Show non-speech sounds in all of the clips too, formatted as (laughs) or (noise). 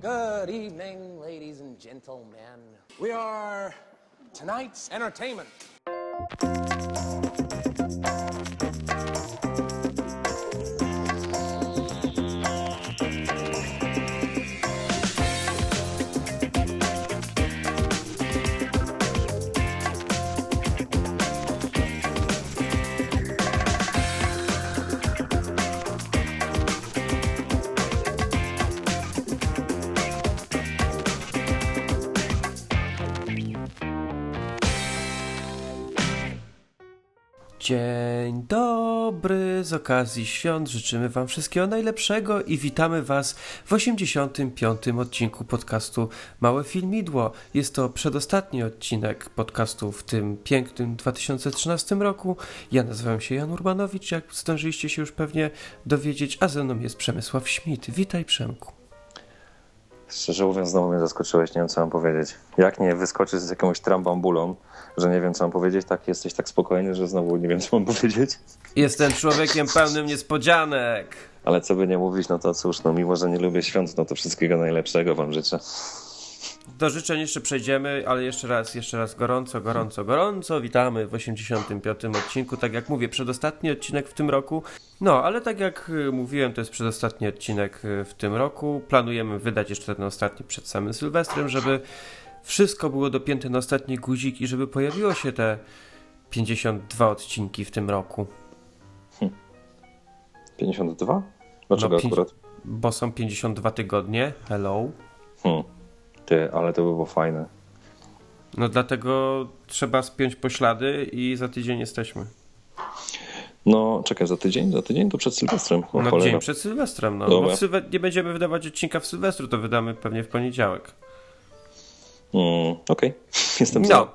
Good evening, ladies and gentlemen. We are tonight's entertainment. Dobry, z okazji świąt życzymy Wam wszystkiego najlepszego i witamy Was w 85. odcinku podcastu Małe Filmidło. Jest to przedostatni odcinek podcastu w tym pięknym 2013 roku. Ja nazywam się Jan Urbanowicz, jak zdążyliście się już pewnie dowiedzieć, a ze mną jest Przemysław Śmit. Witaj Przemku. Szczerze mówiąc, znowu mnie zaskoczyłeś, nie wiem co mam powiedzieć. Jak nie wyskoczysz z jakąś trambambulą, że nie wiem co mam powiedzieć, tak jesteś tak spokojny, że znowu nie wiem co mam powiedzieć. Jestem człowiekiem pełnym niespodzianek. Ale co by nie mówić, no to cóż, no mimo, że nie lubię świąt, no to wszystkiego najlepszego wam życzę. Do życzeń jeszcze przejdziemy, ale jeszcze raz, jeszcze raz gorąco, gorąco, gorąco. Witamy w 85. odcinku. Tak jak mówię, przedostatni odcinek w tym roku. No, ale tak jak y, mówiłem, to jest przedostatni odcinek y, w tym roku. Planujemy wydać jeszcze ten ostatni przed samym Sylwestrem, żeby wszystko było dopięte na ostatni guzik i żeby pojawiło się te 52 odcinki w tym roku. 52? Dlaczego No, pięć- akurat? Bo są 52 tygodnie. Hello. Hmm. Ty, ale to by było fajne. No dlatego trzeba spiąć poślady i za tydzień jesteśmy. No, czekaj, za tydzień? Za tydzień to przed Sylwestrem. O, No cholera. dzień przed Sylwestrem, no. Dobra. Bo Sylwe- nie będziemy wydawać odcinka w Sylwestru, to wydamy pewnie w poniedziałek. Mm, Okej, (laughs) jestem za. No,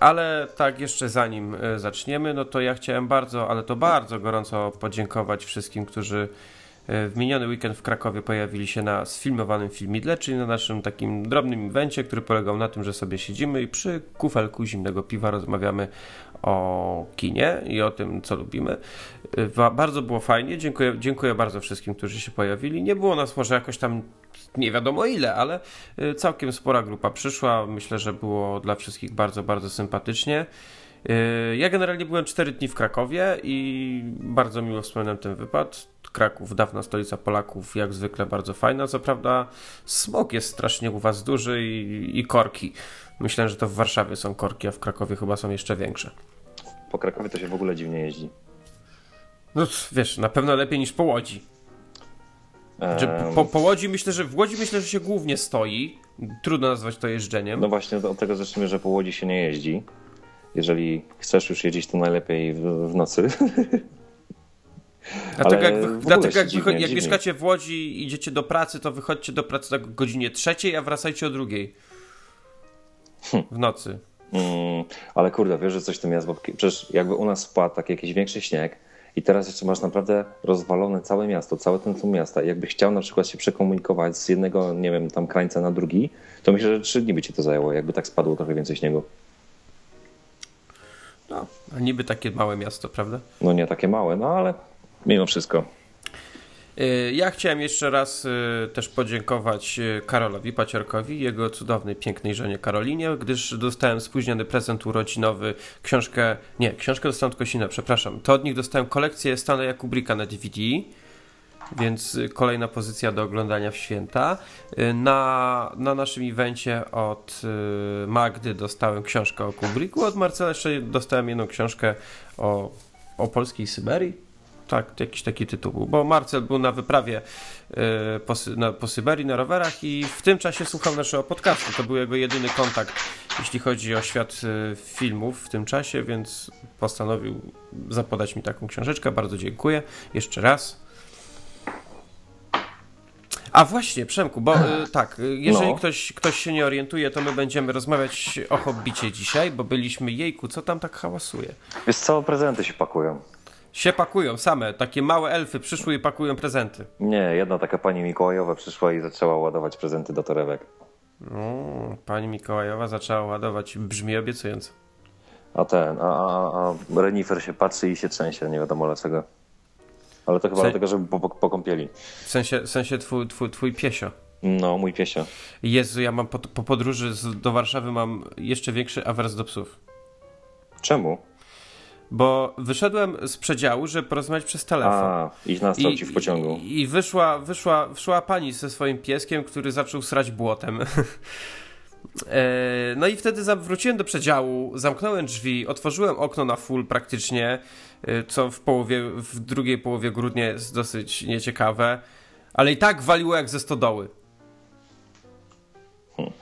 ale tak jeszcze zanim e, zaczniemy, no to ja chciałem bardzo, ale to bardzo gorąco podziękować wszystkim, którzy e, w miniony weekend w Krakowie pojawili się na sfilmowanym filmidle, czyli na naszym takim drobnym evencie, który polegał na tym, że sobie siedzimy i przy kufelku zimnego piwa rozmawiamy o kinie i o tym, co lubimy. E, Bardzo było fajnie, dziękuję, dziękuję bardzo wszystkim, którzy się pojawili. Nie było nas może jakoś tam nie wiadomo ile, ale y, całkiem spora grupa przyszła. Myślę, że było dla wszystkich bardzo, bardzo sympatycznie. Y, Ja generalnie byłem 4 dni w Krakowie i bardzo miło wspominam ten wypad. Kraków, dawna stolica Polaków, jak zwykle bardzo fajna. Co prawda, smog jest strasznie u Was duży i, i korki. Myślę, że to w Warszawie są korki, a w Krakowie chyba są jeszcze większe. Po Krakowie to się w ogóle dziwnie jeździ. No wiesz, na pewno lepiej niż po Łodzi. Em, po, po Łodzi myślę, że w Łodzi myślę, że się głównie stoi. Trudno nazwać to jeżdżeniem. No właśnie, od tego zacznijmy, że po Łodzi się nie jeździ. Jeżeli chcesz już jeździć, to najlepiej w, w nocy. (laughs) Dlatego Ale jak, wy, dlatego się jak, dziwnie, jak dziwnie. mieszkacie w Łodzi i idziecie do pracy, to wychodźcie do pracy tak o godzinie trzeciej, a wracajcie o drugiej. Hm. W nocy. Mm, ale kurde, wiesz, że coś tym jest, bo przecież jakby u nas spadł taki jakiś większy śnieg i teraz jeszcze masz naprawdę rozwalone całe miasto, całe centrum miasta i jakbyś chciał na przykład się przekomunikować z jednego, nie wiem, tam krańca na drugi, to myślę, że trzy dni by ci to zajęło, jakby tak spadło trochę więcej śniegu. No, a niby takie małe miasto, prawda? No nie takie małe, no ale mimo wszystko. Y, Ja chciałem jeszcze raz y, też podziękować y, Karolowi Paciorkowi, jego cudownej, pięknej żonie Karolinie, gdyż dostałem spóźniony prezent urodzinowy, książkę, nie, książkę dostałem tylko Kosina, przepraszam. To od nich dostałem kolekcję Stanleya Kubricka na DVD, więc kolejna pozycja do oglądania w święta. Na, na naszym evencie od Magdy dostałem książkę o Kubricku, od Marcela jeszcze dostałem jedną książkę o, o polskiej Syberii. Tak, jakiś taki tytuł był, bo Marcel był na wyprawie y, po, na, po Syberii na rowerach i w tym czasie słuchał naszego podcastu. To był jego jedyny kontakt, jeśli chodzi o świat y, filmów w tym czasie, więc postanowił zapodać mi taką książeczkę. Bardzo dziękuję jeszcze raz. A właśnie, Przemku, bo y, tak, jeżeli No. ktoś, ktoś się nie orientuje, to my będziemy rozmawiać o Hobbicie dzisiaj, bo byliśmy, jejku, co tam tak hałasuje? Wiesz co, prezenty się pakują. Się pakują same, takie małe elfy przyszły i pakują prezenty. Nie, jedna taka pani Mikołajowa przyszła i zaczęła ładować prezenty do torebek. No, pani Mikołajowa zaczęła ładować, brzmi obiecująco. A ten, a, a, a renifer się patrzy i się trzęsie, nie wiadomo dlaczego. Ale to chyba dlatego, żeby po, po, po kąpieli. W sensie, w sensie twój, twój, twój piesio. No, mój piesio. Jezu, ja mam po, po podróży z, do Warszawy mam jeszcze większy awers do psów. Czemu? Bo wyszedłem z przedziału, żeby porozmawiać przez telefon. A, ich nastrał ci w pociągu. I, i wyszła, wyszła, wyszła pani ze swoim pieskiem, który zaczął srać błotem. (laughs) E, no i wtedy wróciłem do przedziału, zamknąłem drzwi, otworzyłem okno na full praktycznie, e, co w połowie, w drugiej połowie grudnia jest dosyć nieciekawe, ale i tak waliło jak ze stodoły. Hmm.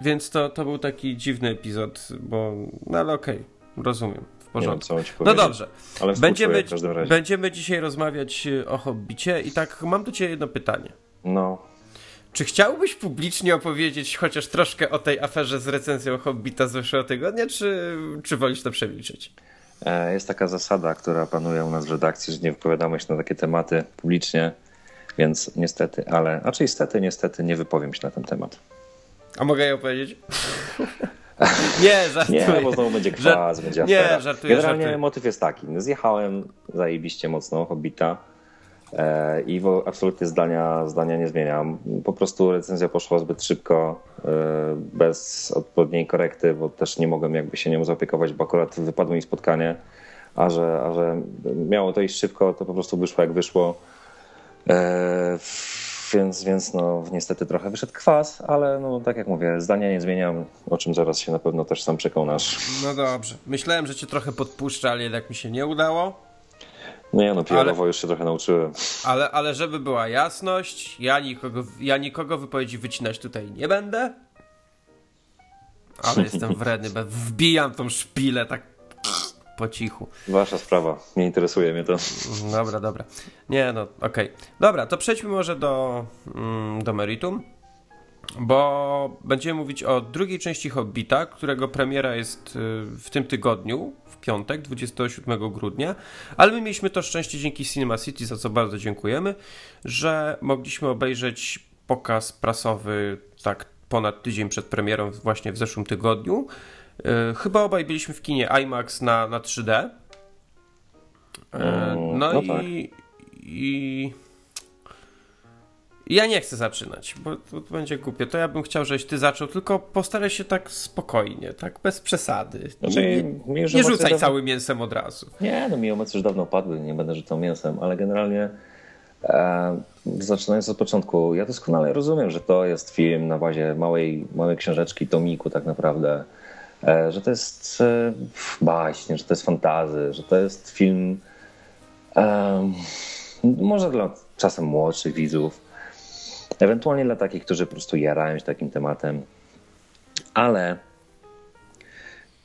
Więc to, to był taki dziwny epizod, bo no ale okej, okay, rozumiem. Porządku. Wiem, no dobrze. Ale będziemy, w każdym razie. będziemy dzisiaj rozmawiać e, o hobbicie i tak mam do ciebie jedno pytanie. No, czy chciałbyś publicznie opowiedzieć chociaż troszkę o tej aferze z recenzją Hobbita z zeszłego tygodnia, czy, czy wolisz to przemilczeć? E, jest taka zasada, która panuje u nas w redakcji, że nie wypowiadamy się na takie tematy publicznie, więc niestety, ale, a czy niestety, niestety nie wypowiem się na ten temat. A mogę je opowiedzieć? (laughs) nie, żartuję. Nie, bo znowu będzie kwas, będzie afera. Nie, żartuję, Generalnie żartuję. motyw jest taki, zjechałem zajebiście mocno Hobbita, E, I absolutnie zdania, zdania nie zmieniam. Po prostu recenzja poszła zbyt szybko, e, bez odpowiedniej korekty, bo też nie mogłem jakby się nią zaopiekować, bo akurat wypadło mi spotkanie, a że, a że miało to iść szybko, to po prostu wyszło jak wyszło. E, więc, więc no, niestety trochę wyszedł kwas, ale no, tak jak mówię, zdania nie zmieniam, o czym zaraz się na pewno też sam przekonasz. No dobrze. Myślałem, że cię trochę podpuszczę, ale jednak mi się nie udało. Nie, no PR-owo ale, już się trochę nauczyłem. Ale, ale żeby była jasność, ja nikogo, ja nikogo wypowiedzi wycinać tutaj nie będę. Ale jestem (laughs) wredny, bo wbijam tą szpilę tak po cichu. Wasza sprawa, nie interesuje mnie to. Dobra, dobra. Nie, no, okej. Okay. Dobra, to przejdźmy może do, mm, do meritum, bo będziemy mówić o drugiej części Hobbita, którego premiera jest y, w tym tygodniu, piątek, 27 grudnia, ale my mieliśmy to szczęście dzięki Cinema City, za co bardzo dziękujemy, że mogliśmy obejrzeć pokaz prasowy tak ponad tydzień przed premierą właśnie w zeszłym tygodniu. E, chyba obaj byliśmy w kinie IMAX na, na 3D. E, mm, no, no i, tak. i ja nie chcę zaczynać, bo to będzie głupie. To ja bym chciał, żebyś ty zaczął, tylko postaraj się tak spokojnie, tak bez przesady. Znaczy, nie, nie rzucaj dawno... całym mięsem od razu. Nie, no mi emocje już dawno padły, nie będę rzucał mięsem, ale generalnie e, zaczynając od początku, ja doskonale rozumiem, że to jest film na bazie małej, małej książeczki, tomiku tak naprawdę, że to jest e, baśń, że to jest fantazy, że to jest film e, może dla czasem młodszych widzów, Ewentualnie dla takich, którzy po prostu jarają się takim tematem. Ale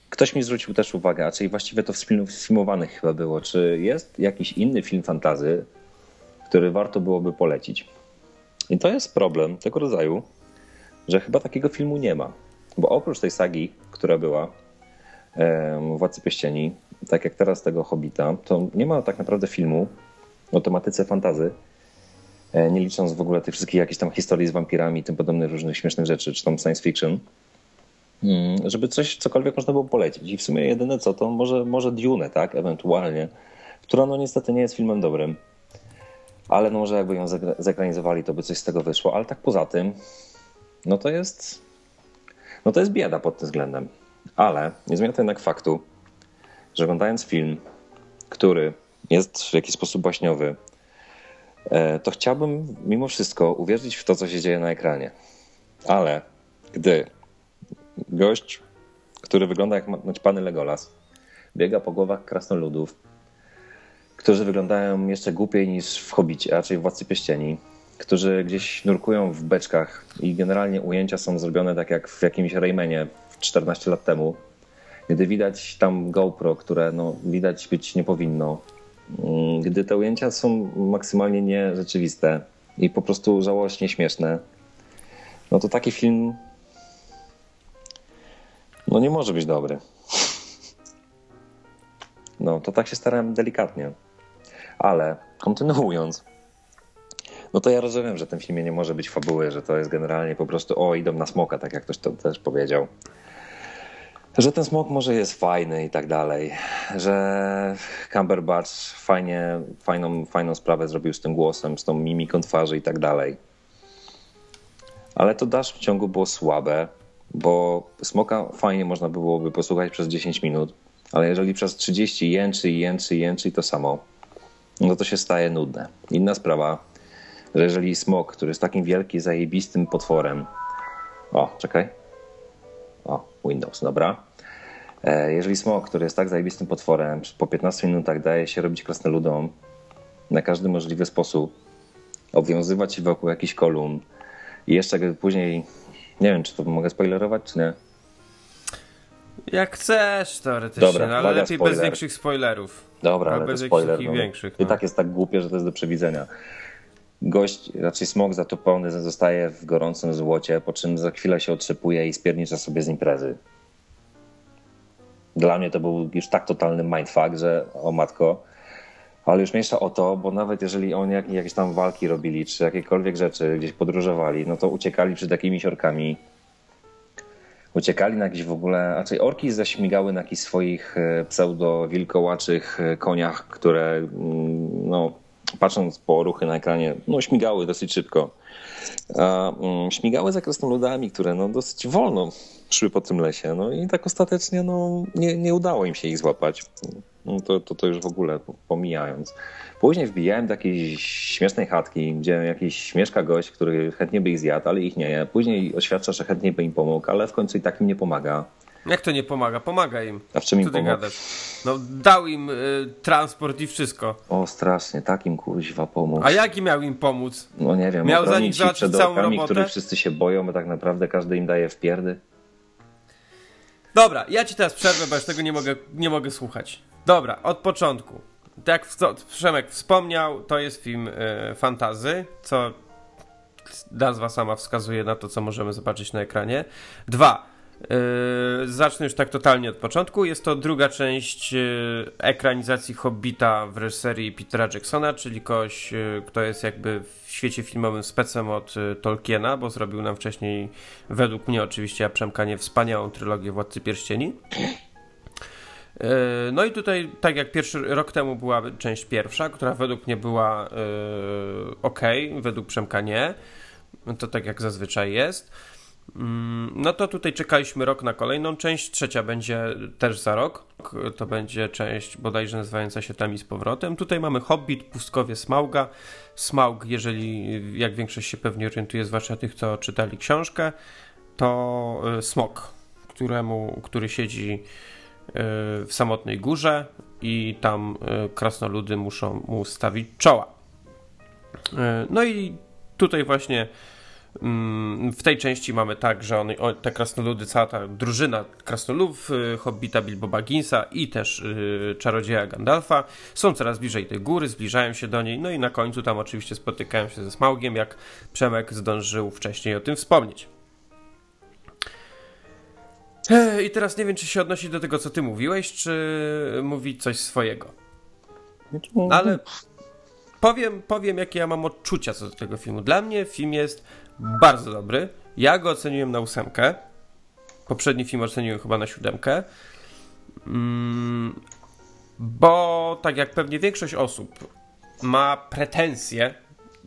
ktoś mi zwrócił też uwagę, a czyli właściwie to w sfilmowanych chyba było, czy jest jakiś inny film fantazy, który warto byłoby polecić. I to jest problem tego rodzaju, że chyba takiego filmu nie ma. Bo oprócz tej sagi, która była um, Władcy Pieścieni, tak jak teraz tego Hobbita, to nie ma tak naprawdę filmu o tematyce fantazy, E, nie licząc w ogóle tych wszystkich jakichś tam historii z wampirami i tym podobnych różnych śmiesznych rzeczy, czy tam science fiction, mm, żeby coś, cokolwiek można było polecić. I w sumie jedyne co, to może, może Dune, tak, ewentualnie, która no niestety nie jest filmem dobrym, ale no może jakby ją zekranizowali, to by coś z tego wyszło, ale tak poza tym, no to jest, no to jest bieda pod tym względem. Ale nie zmienia to jednak faktu, że oglądając film, który jest w jakiś sposób baśniowy, E, to chciałbym mimo wszystko uwierzyć w to, co się dzieje na ekranie. Ale gdy gość, który wygląda jak naćpany Legolas, biega po głowach krasnoludów, którzy wyglądają jeszcze głupiej niż w Hobbicie, a raczej w Władcy Pieścieni, którzy gdzieś nurkują w beczkach i generalnie ujęcia są zrobione tak jak w jakimś Raymanie 14 lat temu, gdy widać tam GoPro, które no, widać być nie powinno, Mm, gdy te ujęcia są maksymalnie nierzeczywiste i po prostu żałośnie śmieszne, no to taki film no nie może być dobry. No to tak się starałem delikatnie. Ale kontynuując, no to ja rozumiem, że w tym filmie nie może być fabuły, że to jest generalnie po prostu o, idą na smoka, tak jak ktoś to też powiedział że ten smok może jest fajny i tak dalej, że Cumberbatch fajnie, fajną, fajną sprawę zrobił z tym głosem, z tą mimiką twarzy i tak dalej. ale to dalszym ciągu było słabe, bo Smoka fajnie można byłoby posłuchać przez 10 minut, ale jeżeli przez 30 jęczy, jęczy, jęczy i to samo, no to się staje nudne. Inna sprawa, że jeżeli smok, który jest takim wielkim, zajebistym potworem, o, czekaj, o, Windows, dobra, E, jeżeli smok, który jest tak zajebistym potworem, po 15 minutach daje się robić krasnoludom na każdy możliwy sposób, obwiązywać się wokół jakichś kolumn i jeszcze później, nie wiem, czy to mogę spoilerować, czy nie? Jak chcesz teoretycznie, Dobra, no, ale lepiej spoiler. bez większych spoilerów. Dobra, A ale bez spoiler. No. większych, I no. tak jest tak głupie, że to jest do przewidzenia. Gość, raczej smok zatopiony zostaje w gorącym złocie, po czym za chwilę się otrzepuje i spiernicza sobie z imprezy. Dla mnie to był już tak totalny mindfuck, że o matko. Ale już mniejsza o to, bo nawet jeżeli oni jak, jakieś tam walki robili, czy jakiekolwiek rzeczy, gdzieś podróżowali, no to uciekali przed takimi siorkami. Uciekali na jakieś w ogóle, raczej orki zaśmigały na jakichś swoich e, pseudo-wilkołaczych e, koniach, które mm, no, patrząc po ruchy na ekranie, no śmigały dosyć szybko. A mm, śmigały za krasnoludami, które no, dosyć wolno szły po tym lesie. No i tak ostatecznie no, nie, nie udało im się ich złapać. No, to, to, to już w ogóle pomijając. Później wbijałem do jakiejś śmiesznej chatki, gdzie jakiś mieszka gość, który chętnie by ich zjadł, ale ich nie. Później oświadcza, że chętnie by im pomógł, ale w końcu i tak im nie pomaga. Jak to nie pomaga? Pomaga im. A w czym im Co pomógł? gadasz? No dał im y, transport i wszystko. O, strasznie, takim kuźwa pomógł. A jaki miał im pomóc? No nie wiem, Miał za nich ich załatwić całą orkami, robotę? których wszyscy się boją, bo tak naprawdę każdy im daje w pierdy. Dobra, ja ci teraz przerwę, bo już tego nie mogę, nie mogę słuchać. Dobra, od początku. Tak jak Przemek wspomniał, to jest film y, fantazy, co nazwa sama wskazuje na to, co możemy zobaczyć na ekranie. Dwa, zacznę już tak totalnie od początku. Jest to druga część y, ekranizacji Hobbita w reżyserii Petera Jacksona, czyli kogoś, y, kto jest jakby w świecie filmowym specem od Tolkiena, bo zrobił nam wcześniej, według mnie oczywiście, a Przemka nie, wspaniałą trylogię Władcy Pierścieni. Yy, No i tutaj, tak jak pierwszy rok temu była część pierwsza, która według mnie była yy, ok, według Przemka nie. To tak jak zazwyczaj jest. Mm, No to tutaj czekaliśmy rok na kolejną część. Trzecia będzie też za rok. To będzie część bodajże nazywająca się Tam i z powrotem. Tutaj mamy Hobbit, Pustkowie Smauga. Smaug, jeżeli jak większość się pewnie orientuje, zwłaszcza tych, co czytali książkę, to y, smok, któremu, który siedzi y, w samotnej górze i tam y, krasnoludy muszą mu stawić czoła. No i tutaj właśnie w tej części mamy tak, że one, o, te krasnoludy, cała ta drużyna krasnoludów, y, Hobbita Bilbo Bagginsa i też y, czarodzieja Gandalfa są coraz bliżej tej góry, zbliżają się do niej, no i na końcu tam oczywiście spotykają się ze Smaugiem, jak Przemek zdążył wcześniej o tym wspomnieć. I teraz nie wiem, czy się odnosić do tego, co ty mówiłeś, czy mówić coś swojego. Ale powiem, powiem, jakie ja mam odczucia co do tego filmu. Dla mnie film jest bardzo dobry. Ja go oceniłem na ósemkę. Poprzedni film oceniłem chyba na siódemkę. Mm, bo tak jak pewnie większość osób ma pretensje,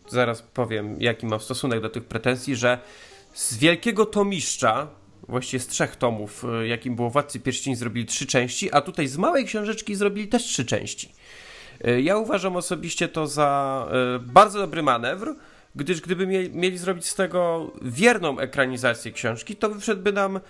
zaraz powiem, jaki mam stosunek do tych pretensji, że z wielkiego tomiszcza, właściwie z trzech tomów, y, jakim było Władcy Pierścieni, zrobili trzy części, a tutaj z małej książeczki zrobili też trzy części. Y, Ja uważam osobiście to za y, bardzo dobry manewr, gdyż gdyby mie- mieli zrobić z tego wierną ekranizację książki, to wyszedłby nam y,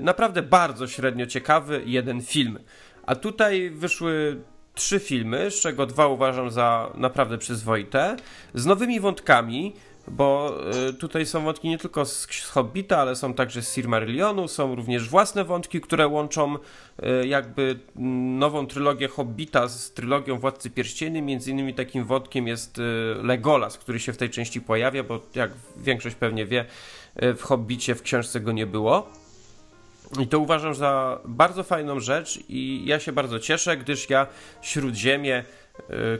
naprawdę bardzo średnio ciekawy jeden film. A tutaj wyszły trzy filmy, z czego dwa uważam za naprawdę przyzwoite, z nowymi wątkami, bo y, tutaj są wątki nie tylko z, Hobbita, ale są także z Silmarillionu, są również własne wątki, które łączą y, jakby mm, nową trylogię Hobbita z trylogią Władcy Pierścieni. Między innymi takim wątkiem jest y, Legolas, który się w tej części pojawia, bo jak większość pewnie wie, w Hobbicie w książce go nie było. I to uważam za bardzo fajną rzecz i ja się bardzo cieszę, gdyż ja Śródziemie y,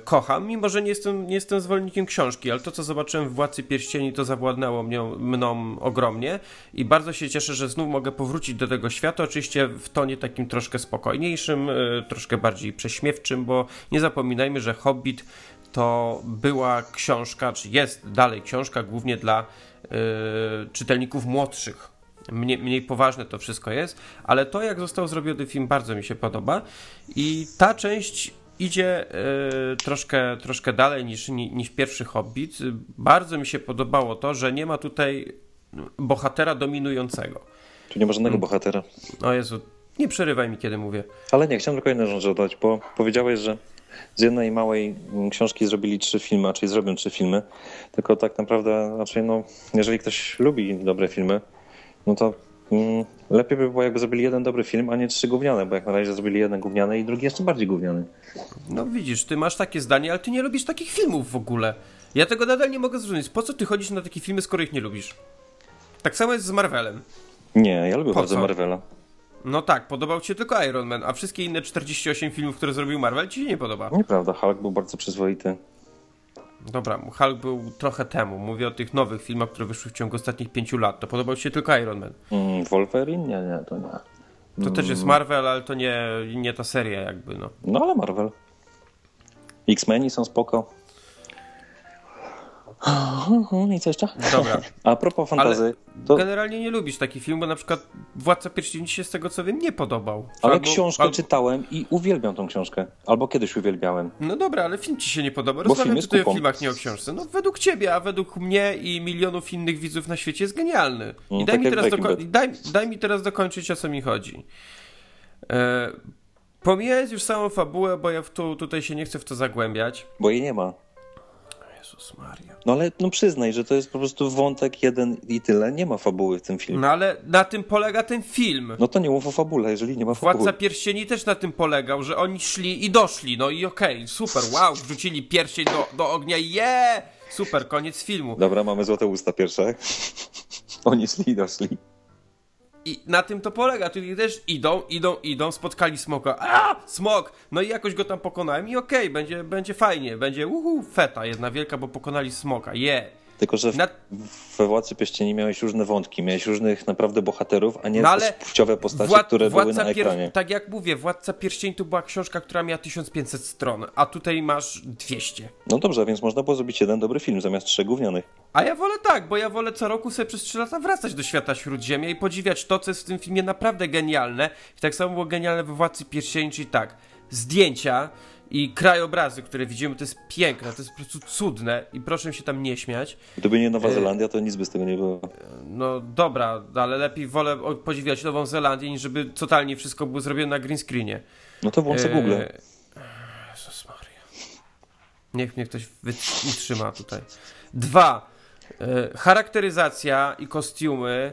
kocham, mimo że nie jestem, nie jestem zwolennikiem książki, ale to co zobaczyłem w Władcy Pierścieni to zawładnęło mną, mną ogromnie i bardzo się cieszę, że znów mogę powrócić do tego świata, oczywiście w tonie takim troszkę spokojniejszym, y, troszkę bardziej prześmiewczym, bo nie zapominajmy, że Hobbit to była książka, czy jest dalej książka głównie dla czytelników młodszych. Mniej, mniej poważne to wszystko jest, ale to, jak został zrobiony film, bardzo mi się podoba. I ta część idzie y, troszkę, troszkę dalej niż, niż pierwszy Hobbit. Bardzo mi się podobało to, że nie ma tutaj bohatera dominującego. Tu nie ma żadnego hmm. bohatera. O Jezu, nie przerywaj mi, kiedy mówię. Ale nie, chciałem tylko jedną rzecz dodać, bo powiedziałeś, że z jednej małej książki zrobili trzy filmy, a czyli zrobią trzy filmy. Tylko tak naprawdę, znaczy, no, jeżeli ktoś lubi dobre filmy, no to mm, lepiej by było, jakby zrobili jeden dobry film, a nie trzy gówniane, bo jak na razie zrobili jeden gówniany i drugi jeszcze bardziej gówniany. No widzisz, ty masz takie zdanie, ale ty nie lubisz takich filmów w ogóle. Ja tego nadal nie mogę zrozumieć. Po co ty chodzisz na takie filmy, skoro ich nie lubisz? Tak samo jest z Marvelem. Nie, ja lubię po bardzo co? Marvela. No tak, podobał ci się tylko Iron Man, a wszystkie inne 48 filmów, które zrobił Marvel, ci się nie podoba. Nieprawda, Hulk był bardzo przyzwoity. Dobra, Hulk był trochę temu. Mówię o tych nowych filmach, które wyszły w ciągu ostatnich pięciu lat. To podobał ci się tylko Iron Man. Mm, Wolverine? Nie, nie, to nie. To też jest Marvel, ale to nie, nie ta seria jakby, no. No ale Marvel. X-Meni są spoko. I co jeszcze? Dobra. A propos fantazy. To... Generalnie nie lubisz takich filmów, bo na przykład Władca Pierścieni się z tego co wiem nie podobał. Ale albo, książkę albo... czytałem i uwielbiam tą książkę. Albo kiedyś uwielbiałem. No dobra, ale film ci się nie podoba. Rozmawiam tutaj o filmach, nie o książce. No według ciebie, a według mnie i milionów innych widzów na świecie jest genialny. I no, daj, tak mi teraz doko... daj, daj mi teraz dokończyć o co mi chodzi. E... Pomijając już samą fabułę, bo ja tu, tutaj się nie chcę w to zagłębiać. Bo jej nie ma. Jezus Maria. No ale no przyznaj, że to jest po prostu wątek jeden i tyle. Nie ma fabuły w tym filmie. No ale na tym polega ten film. No to nie mów o fabule, jeżeli nie ma fabuły. Władca Pierścieni też na tym polegał, że oni szli i doszli. No i okej, okay, super, wow, wrzucili pierścień do, do ognia, je! Yeah! Super, koniec filmu. Dobra, mamy złote usta pierwsze. (laughs) oni szli i doszli. I na tym to polega. Tu też idą, idą, idą, spotkali smoka. A, smok! No i jakoś go tam pokonałem i okej, okay, będzie, będzie fajnie. Będzie uhu, feta jedna wielka, bo pokonali smoka. Je! Yeah. Tylko, że w, Na... we Władcy Pierścieni miałeś różne wątki, miałeś różnych naprawdę bohaterów, a nie no płciowe postacie, Wład... które Władca były na ekranie. Pier... Tak jak mówię, Władca Pierścieni to była książka, która miała 1500 stron, a tutaj masz 200. No dobrze, więc można było zrobić jeden dobry film zamiast trzech gównianych. A ja wolę tak, bo ja wolę co roku sobie przez 3 lata wracać do świata Śródziemia i podziwiać to, co jest w tym filmie naprawdę genialne. I tak samo było genialne we Władcy Pierścieni, czyli tak, zdjęcia, i krajobrazy, które widzimy, to jest piękne, to jest po prostu cudne i proszę się tam nie śmiać. Gdyby nie Nowa e, Zelandia, to nic by z tego nie było. No dobra, ale lepiej wolę podziwiać Nową Zelandię, niż żeby totalnie wszystko było zrobione na green screenie. No to włączę e... Google. Jezus Maria. Niech mnie ktoś wytrzyma tutaj. Dwa. E, charakteryzacja i kostiumy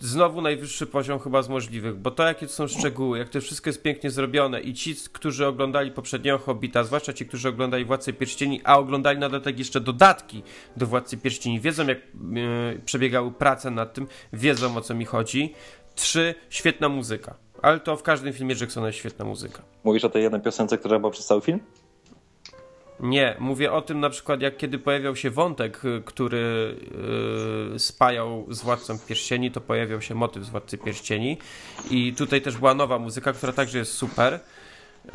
znowu najwyższy poziom chyba z możliwych, bo to jakie to są szczegóły, jak to wszystko jest pięknie zrobione i ci, którzy oglądali poprzedniego Hobbita, zwłaszcza ci, którzy oglądali Władcę Pierścieni, a oglądali na dodatek jeszcze dodatki do Władcy Pierścieni, wiedzą jak yy, przebiegały prace nad tym, wiedzą o co mi chodzi. Trzy, świetna muzyka. Ale to w każdym filmie Jacksona jest świetna muzyka. Mówisz o tej jednej piosence, która była przez cały film? Nie, mówię o tym na przykład, jak kiedy pojawiał się wątek, y, który yy, spajał z Władcą Pierścieni, to pojawiał się motyw z Władcy Pierścieni i tutaj też była nowa muzyka, która także jest super. Yy,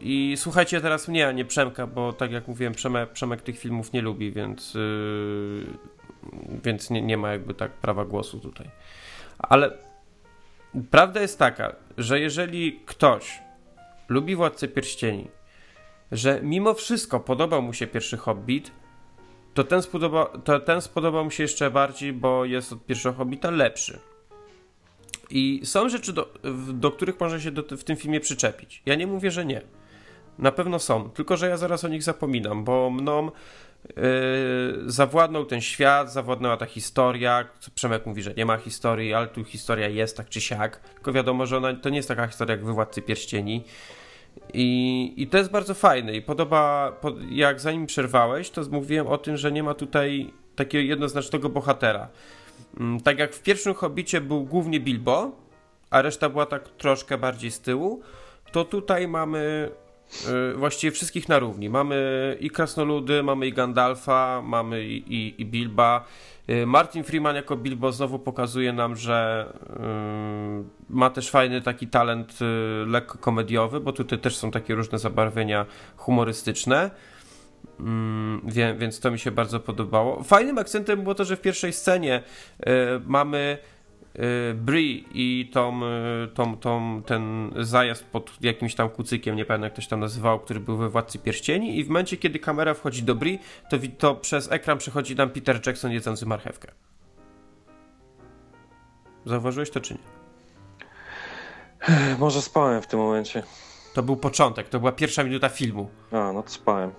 I słuchajcie teraz mnie, a nie Przemka, bo tak jak mówiłem, Przemek, Przemek tych filmów nie lubi, więc, yy, więc nie, nie ma jakby tak prawa głosu tutaj. Ale prawda jest taka, że jeżeli ktoś lubi Władcę Pierścieni, że mimo wszystko podobał mu się pierwszy Hobbit, to ten, spodoba, to ten spodobał mu się jeszcze bardziej, bo jest od pierwszego Hobbita lepszy. I są rzeczy, do, do których można się do, w tym filmie przyczepić. Ja nie mówię, że nie. Na pewno są, tylko że ja zaraz o nich zapominam, bo mną yy, zawładnął ten świat, zawładnęła ta historia. Przemek mówi, że nie ma historii, ale tu historia jest tak czy siak. Tylko wiadomo, że ona to nie jest taka historia jak Wywładcy Pierścieni. I, I to jest bardzo fajne i podoba, jak zanim przerwałeś, to mówiłem o tym, że nie ma tutaj takiego jednoznacznego bohatera. Mm, tak jak w pierwszym Hobbicie był głównie Bilbo, a reszta była tak troszkę bardziej z tyłu, to tutaj mamy właściwie wszystkich na równi. Mamy i Krasnoludy, mamy i Gandalfa, mamy i, i, i Bilba, Y, Martin Freeman jako Bilbo znowu pokazuje nam, że yy, ma też fajny taki talent lekko komediowy, bo tutaj też są takie różne zabarwienia humorystyczne. Mm, więc to mi się bardzo podobało. Fajnym akcentem było to, że w pierwszej scenie y, mamy y, Bri i tą, y, tą, tą, ten zajazd pod jakimś tam kucykiem, nie pamiętam jak ktoś tam nazywał, który był we Władcy Pierścieni i w momencie, kiedy kamera wchodzi do Bri, to, to przez ekran przechodzi nam Peter Jackson jedzący marchewkę. Zauważyłeś to czy nie? Może spałem w tym momencie. To był początek, to była pierwsza minuta filmu. A, no to spałem.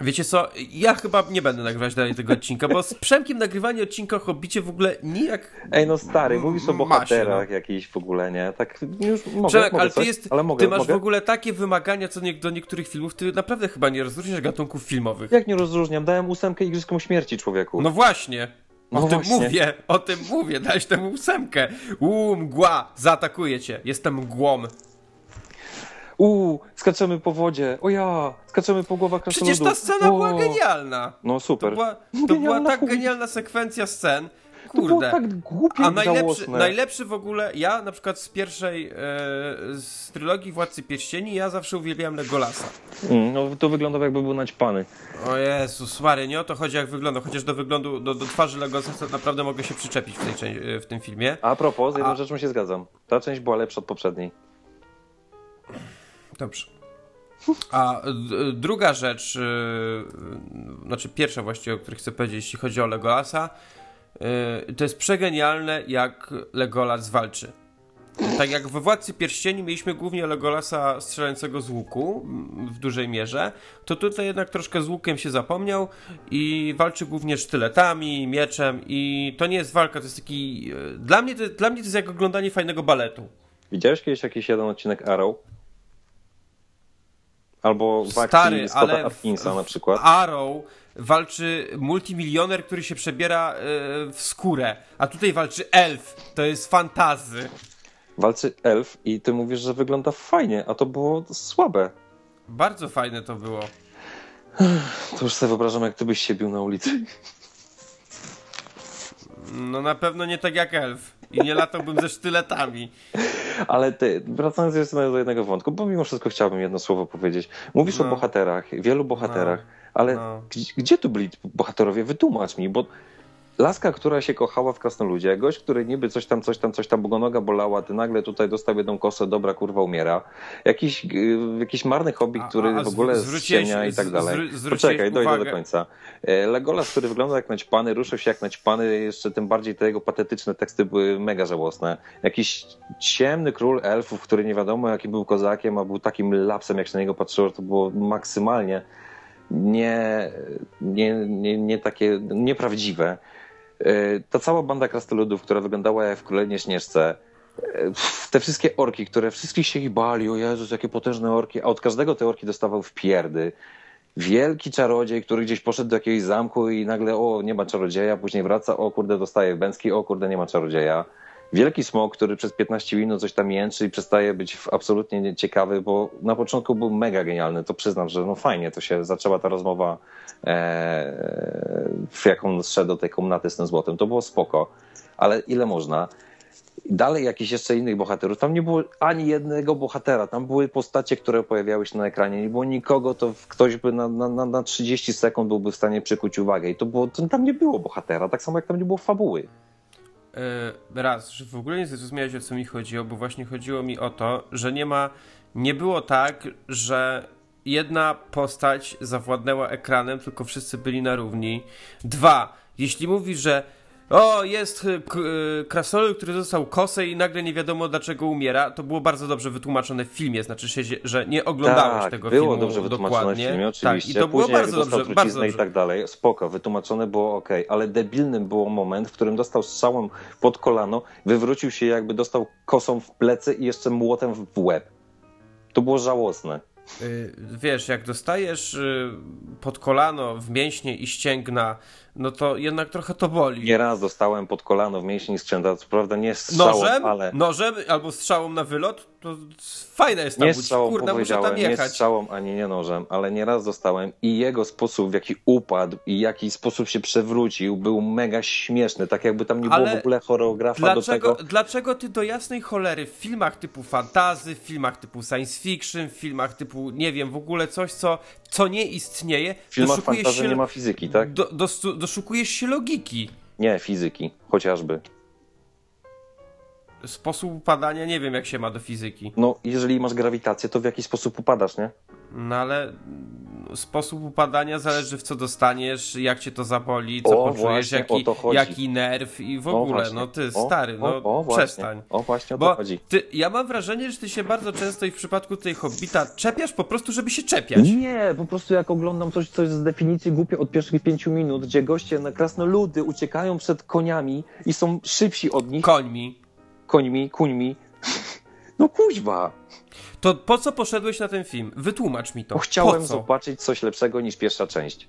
Wiecie co, ja chyba nie będę nagrywać dalej tego odcinka, bo z Przemkiem nagrywanie odcinka o Hobbicie w ogóle nijak... Ej, no stary, mówisz o Masie, bohaterach no. jakichś w ogóle, nie? Tak już mogę, Przemek, mogę ale ty, coś? jest, ale mogę, ty masz mogę? w ogóle takie wymagania co nie, do niektórych filmów, ty naprawdę chyba nie rozróżniasz gatunków filmowych. Jak nie rozróżniam? Dałem ósemkę Igrzyskom Śmierci człowieku. No właśnie, o No tym właśnie. mówię, o tym mówię, dałeś temu ósemkę. Uuu, mgła, zaatakuje cię, jestem mgłą. Uuu, skaczemy po wodzie. O ja, skaczemy po głowach Przecież ta krasnoludów. scena była O, genialna. No To super. była, to była tak chuj. genialna sekwencja scen. To Kurde. tak głupie A najlepszy, żałosne. najlepszy w ogóle, ja na przykład z pierwszej, e, z trylogii Władcy Pierścieni, ja zawsze uwielbiałem Legolasa. Mm, no to wyglądał jakby był naćpany. O Jezus Mary, nie o to chodzi jak wygląda, chociaż do wyglądu, do, do twarzy Legolasa to naprawdę mogę się przyczepić w, tej, w tym filmie. A propos, z jedną A- rzeczą się zgadzam. Ta część była lepsza od poprzedniej. Dobrze. A druga rzecz, yy, znaczy pierwsza właściwie, o której chcę powiedzieć, jeśli chodzi o Legolasa, yy, to jest przegenialne, jak Legolas walczy. Tak jak we Władcy Pierścieni mieliśmy głównie Legolasa strzelającego z łuku w dużej mierze, to tutaj jednak troszkę z łukiem się zapomniał i walczy głównie sztyletami, mieczem i to nie jest walka, to jest taki... yy, Dla mnie to, dla mnie to jest jak oglądanie fajnego baletu. Widziałeś kiedyś jakiś jeden odcinek Arrow? Albo Stary, ale Atkinsa w- na przykład. Arrow walczy multimilioner, który się przebiera e, w skórę, a tutaj walczy elf. To jest fantazy. Walczy elf i ty mówisz, że wygląda fajnie, a to było słabe. Bardzo fajne to było. To już sobie wyobrażam, jak ty byś się bił na ulicy. No na pewno nie tak jak elf. I nie latałbym ze sztyletami. Ale ty, wracając jeszcze do jednego wątku, bo mimo wszystko chciałbym jedno słowo powiedzieć. Mówisz No. o bohaterach, wielu bohaterach, ale No. gdzie, gdzie tu byli bohaterowie? Wytłumacz mi, bo laska, która się kochała w Krasnoludzie, gość, który niby coś tam, coś tam, coś tam, bo noga bolała, ty nagle tutaj dostał jedną kosę, dobra kurwa umiera. Jakiś, yy, jakiś marny hobby, który a- a w ogóle ściemnia i tak dalej. zwróciłeś Poczekaj, dojdę uwagę- do końca. E, Legolas, który wygląda jak naćpany, ruszył się jak naćpany, jeszcze tym bardziej te jego patetyczne teksty były mega żałosne. Jakiś ciemny król elfów, który nie wiadomo jaki był kozakiem, a był takim lapsem, jak się na niego patrzyło, to było maksymalnie nie, nie, nie, nie takie nieprawdziwe. E, Ta cała banda krasnoludów, która wyglądała jak w Królewnie Śnieżce, e, te wszystkie orki, które wszystkich się ich bali, o Jezus, jakie potężne orki, a od każdego te orki dostawał w pierdy. Wielki czarodziej, który gdzieś poszedł do jakiegoś zamku i nagle, o, nie ma czarodzieja, później wraca, o kurde, dostaje bęcki, o kurde, nie ma czarodzieja. Wielki smok, który przez 15 minut coś tam jęczy i przestaje być absolutnie nieciekawy, bo na początku był mega genialny, to przyznam, że no fajnie, to się zaczęła ta rozmowa, e, w jaką szedł do tej komnaty z tym złotem, to było spoko, ale ile można? Dalej jakichś jeszcze innych bohaterów. Tam nie było ani jednego bohatera. Tam były postacie, które pojawiały się na ekranie. Nie było nikogo, to ktoś by na, na- na 30 sekund byłby w stanie przykuć uwagę. I to było, to tam nie było bohatera, tak samo jak tam nie było fabuły. E, raz, że w ogóle nie zrozumiałeś o co mi chodziło, bo właśnie chodziło mi o to, że nie ma, nie było tak, że jedna postać zawładnęła ekranem, tylko wszyscy byli na równi. Dwa, jeśli mówisz, że o, jest y, y, krasnolud, który został kosę i nagle nie wiadomo dlaczego umiera, to było bardzo dobrze wytłumaczone w filmie, znaczy się, że nie oglądałeś tak, tego było filmu dobrze wytłumaczone dokładnie. w filmie, oczywiście. Tak, i to było Później jak bardzo dobrze, bardzo i dobrze. tak dalej. Spoko, wytłumaczone było ok, ale debilnym było moment, w którym dostał strzałem pod kolano, wywrócił się jakby dostał kosą w plecy i jeszcze młotem w łeb. To było żałosne. Y, wiesz, jak dostajesz pod kolano w mięśnie i ścięgna no to jednak trochę to boli. Nieraz dostałem pod kolano w mięsień skrzęta, co prawda nie strzałą, Nożem, ale... nożem albo strzałą na wylot, to fajna jest ta Nie łódź. strzałą Kurna, muszę tam nie jechać. strzałą ani nie nożem, ale nieraz dostałem i jego sposób, w jaki upadł i jaki sposób się przewrócił, był mega śmieszny, tak jakby tam nie było Ale w ogóle choreografa Dlaczego, do tego. dlaczego ty do jasnej cholery w filmach typu fantazy, w filmach typu science fiction, w filmach typu, nie wiem, w ogóle coś, co, co nie istnieje, W filmach fantazy się, nie ma fizyki, tak? do, dostu- doszukujesz się logiki. Nie, fizyki, chociażby. Sposób upadania nie wiem, jak się ma do fizyki. No, jeżeli masz grawitację, to w jaki sposób upadasz, nie? No ale mm, sposób upadania zależy w co dostaniesz, jak cię to zaboli, co O, poczujesz, właśnie, jaki, o jaki nerw i w O, ogóle. właśnie. No ty, O, stary, no o, o, właśnie. przestań. O, właśnie o to Bo chodzi. ty, ja mam wrażenie, że ty się bardzo często i w przypadku tej Hobbita czepiasz po prostu, żeby się czepiać. Nie, po prostu jak oglądam coś, co jest z definicji głupie od pierwszych pięciu minut, gdzie goście na krasnoludy uciekają przed koniami i są szybsi od nich, Końmi. Końmi, kuńmi. No kuźwa, To po co poszedłeś na ten film? Wytłumacz mi to. bo chciałem zobaczyć coś lepszego niż pierwsza część.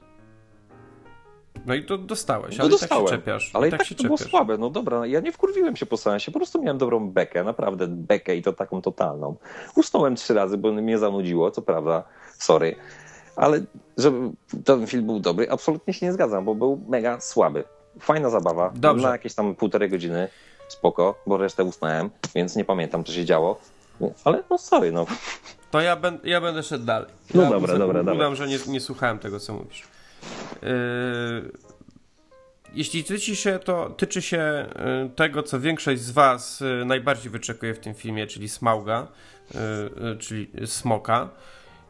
No i to dostałeś, No ale dostałem, tak się czepiasz. ale i tak tak się to było czepiasz. słabe. No dobra, ja nie wkurwiłem się po seansie, po prostu miałem dobrą bekę, naprawdę bekę i to taką totalną. Usnąłem trzy razy, bo mnie zanudziło, co prawda, sorry. Ale żeby ten film był dobry, absolutnie się nie zgadzam, bo był mega słaby. Fajna zabawa, Dobrze. na jakieś tam półtorej godziny, spoko, bo resztę usnąłem, więc nie pamiętam, co się działo. Ale no sorry, no. To ja, ben, ja będę szedł dalej. No ja dobra, uzna- dobra, Udam, że nie, nie słuchałem tego, co mówisz. Yy, jeśli tyczy się to tyczy się yy, tego, co większość z was yy, najbardziej wyczekuje w tym filmie, czyli Smauga, yy, yy, czyli Smoka,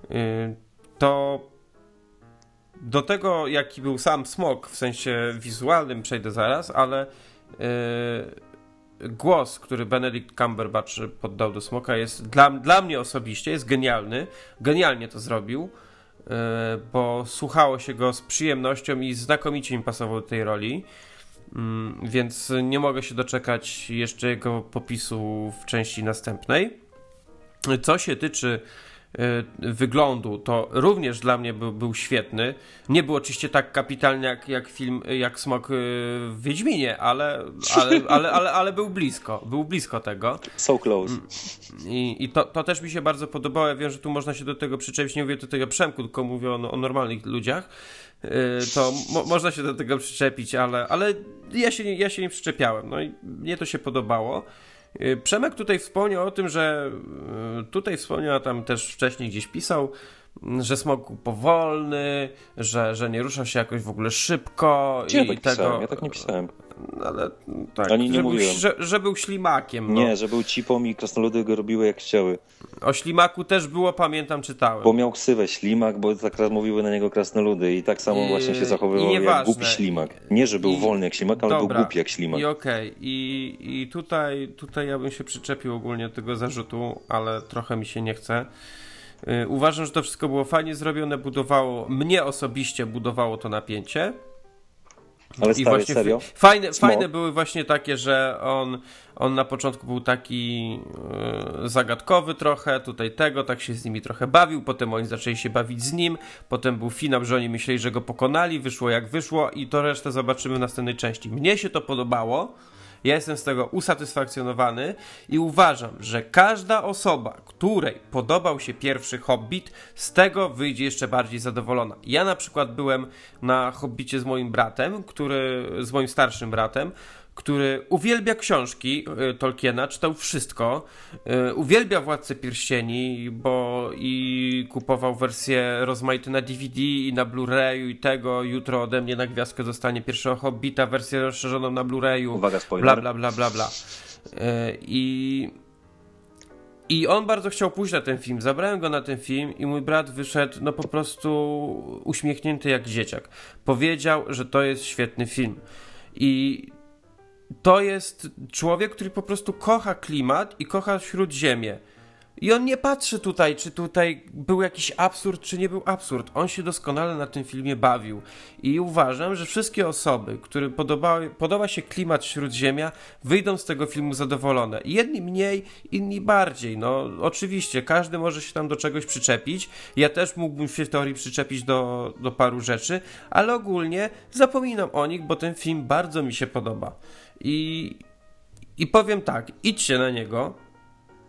yy, to do tego, jaki był sam Smok w sensie wizualnym, przejdę zaraz, ale yy, głos, który Benedict Cumberbatch poddał do Smoka jest dla, dla mnie osobiście jest genialny. Genialnie to zrobił, yy, bo słuchało się go z przyjemnością i znakomicie mi pasował do tej roli. Mm, Więc nie mogę się doczekać jeszcze jego popisu w części następnej. Co się tyczy wyglądu, to również dla mnie był, był świetny. Nie był oczywiście tak kapitalny jak, jak film, jak Smok y, w Wiedźminie, ale, ale, ale, ale, ale był blisko. Był blisko tego. So close. I, i to, to też mi się bardzo podobało. Ja wiem, że tu można się do tego przyczepić. Nie mówię tutaj o Przemku, tylko mówię o, o normalnych ludziach. Yy, to mo, można się do tego przyczepić, ale, ale ja, się, ja się nie przyczepiałem. No i mnie to się podobało. Yy, Przemek tutaj wspomniał o tym, że yy, tutaj wspomniał, a tam też wcześniej gdzieś pisał, mm, że smog powolny, że, że nie rusza się jakoś w ogóle szybko Gdzie ja i tak tego. pisałem? Ja tak nie pisałem. Ale tak, Ani nie że, był, mówiłem. że, że był ślimakiem. No. Nie, że był cipą i krasnoludy go robiły jak chciały. O ślimaku też było, pamiętam, czytałem. Bo miał ksywę ślimak, bo tak mówiły na niego krasnoludy i tak samo I- właśnie się zachowywał jak głupi ślimak. Nie, że był I- wolny jak ślimak, ale Dobra. był głupi jak ślimak. I okej, I, i tutaj, tutaj ja bym się przyczepił ogólnie do tego zarzutu, ale trochę mi się nie chce. Yy, uważam, że to wszystko było fajnie zrobione, budowało, mnie osobiście budowało to napięcie. Ale I stary, właśnie serio? Fajne, fajne były właśnie takie, że on, on na początku był taki e, zagadkowy trochę, tutaj tego, tak się z nimi trochę bawił, potem oni zaczęli się bawić z nim, potem był finał, że oni myśleli, że go pokonali, wyszło jak wyszło i to resztę zobaczymy w następnej części. Mnie się to podobało, ja jestem z tego usatysfakcjonowany i uważam, że każda osoba, której podobał się pierwszy Hobbit, z tego wyjdzie jeszcze bardziej zadowolona. Ja na przykład byłem na Hobbicie z moim bratem, który, z moim starszym bratem, który uwielbia książki y, Tolkiena, czytał wszystko, y, uwielbia Władcę Pierścieni, bo i kupował wersję rozmaite na DVD i na Blu-rayu i tego, jutro ode mnie na gwiazdkę dostanie pierwszego Hobbita, wersję rozszerzoną na Blu-rayu, Uwaga, spoiler. bla bla bla bla bla. Y, I i on bardzo chciał pójść na ten film. Zabrałem go na ten film i mój brat wyszedł no po prostu uśmiechnięty jak dzieciak. Powiedział, że to jest świetny film. I to jest człowiek, który po prostu kocha klimat i kocha śródziemie. I on nie patrzy tutaj, czy tutaj był jakiś absurd, czy nie był absurd. On się doskonale na tym filmie bawił. I uważam, że wszystkie osoby, którym podoba, podoba się klimat Śródziemia, wyjdą z tego filmu zadowolone. Jedni mniej, inni bardziej. No, oczywiście, każdy może się tam do czegoś przyczepić. Ja też mógłbym się w teorii przyczepić do, do paru rzeczy, ale ogólnie zapominam o nich, bo ten film bardzo mi się podoba. I, i powiem tak, idźcie na niego,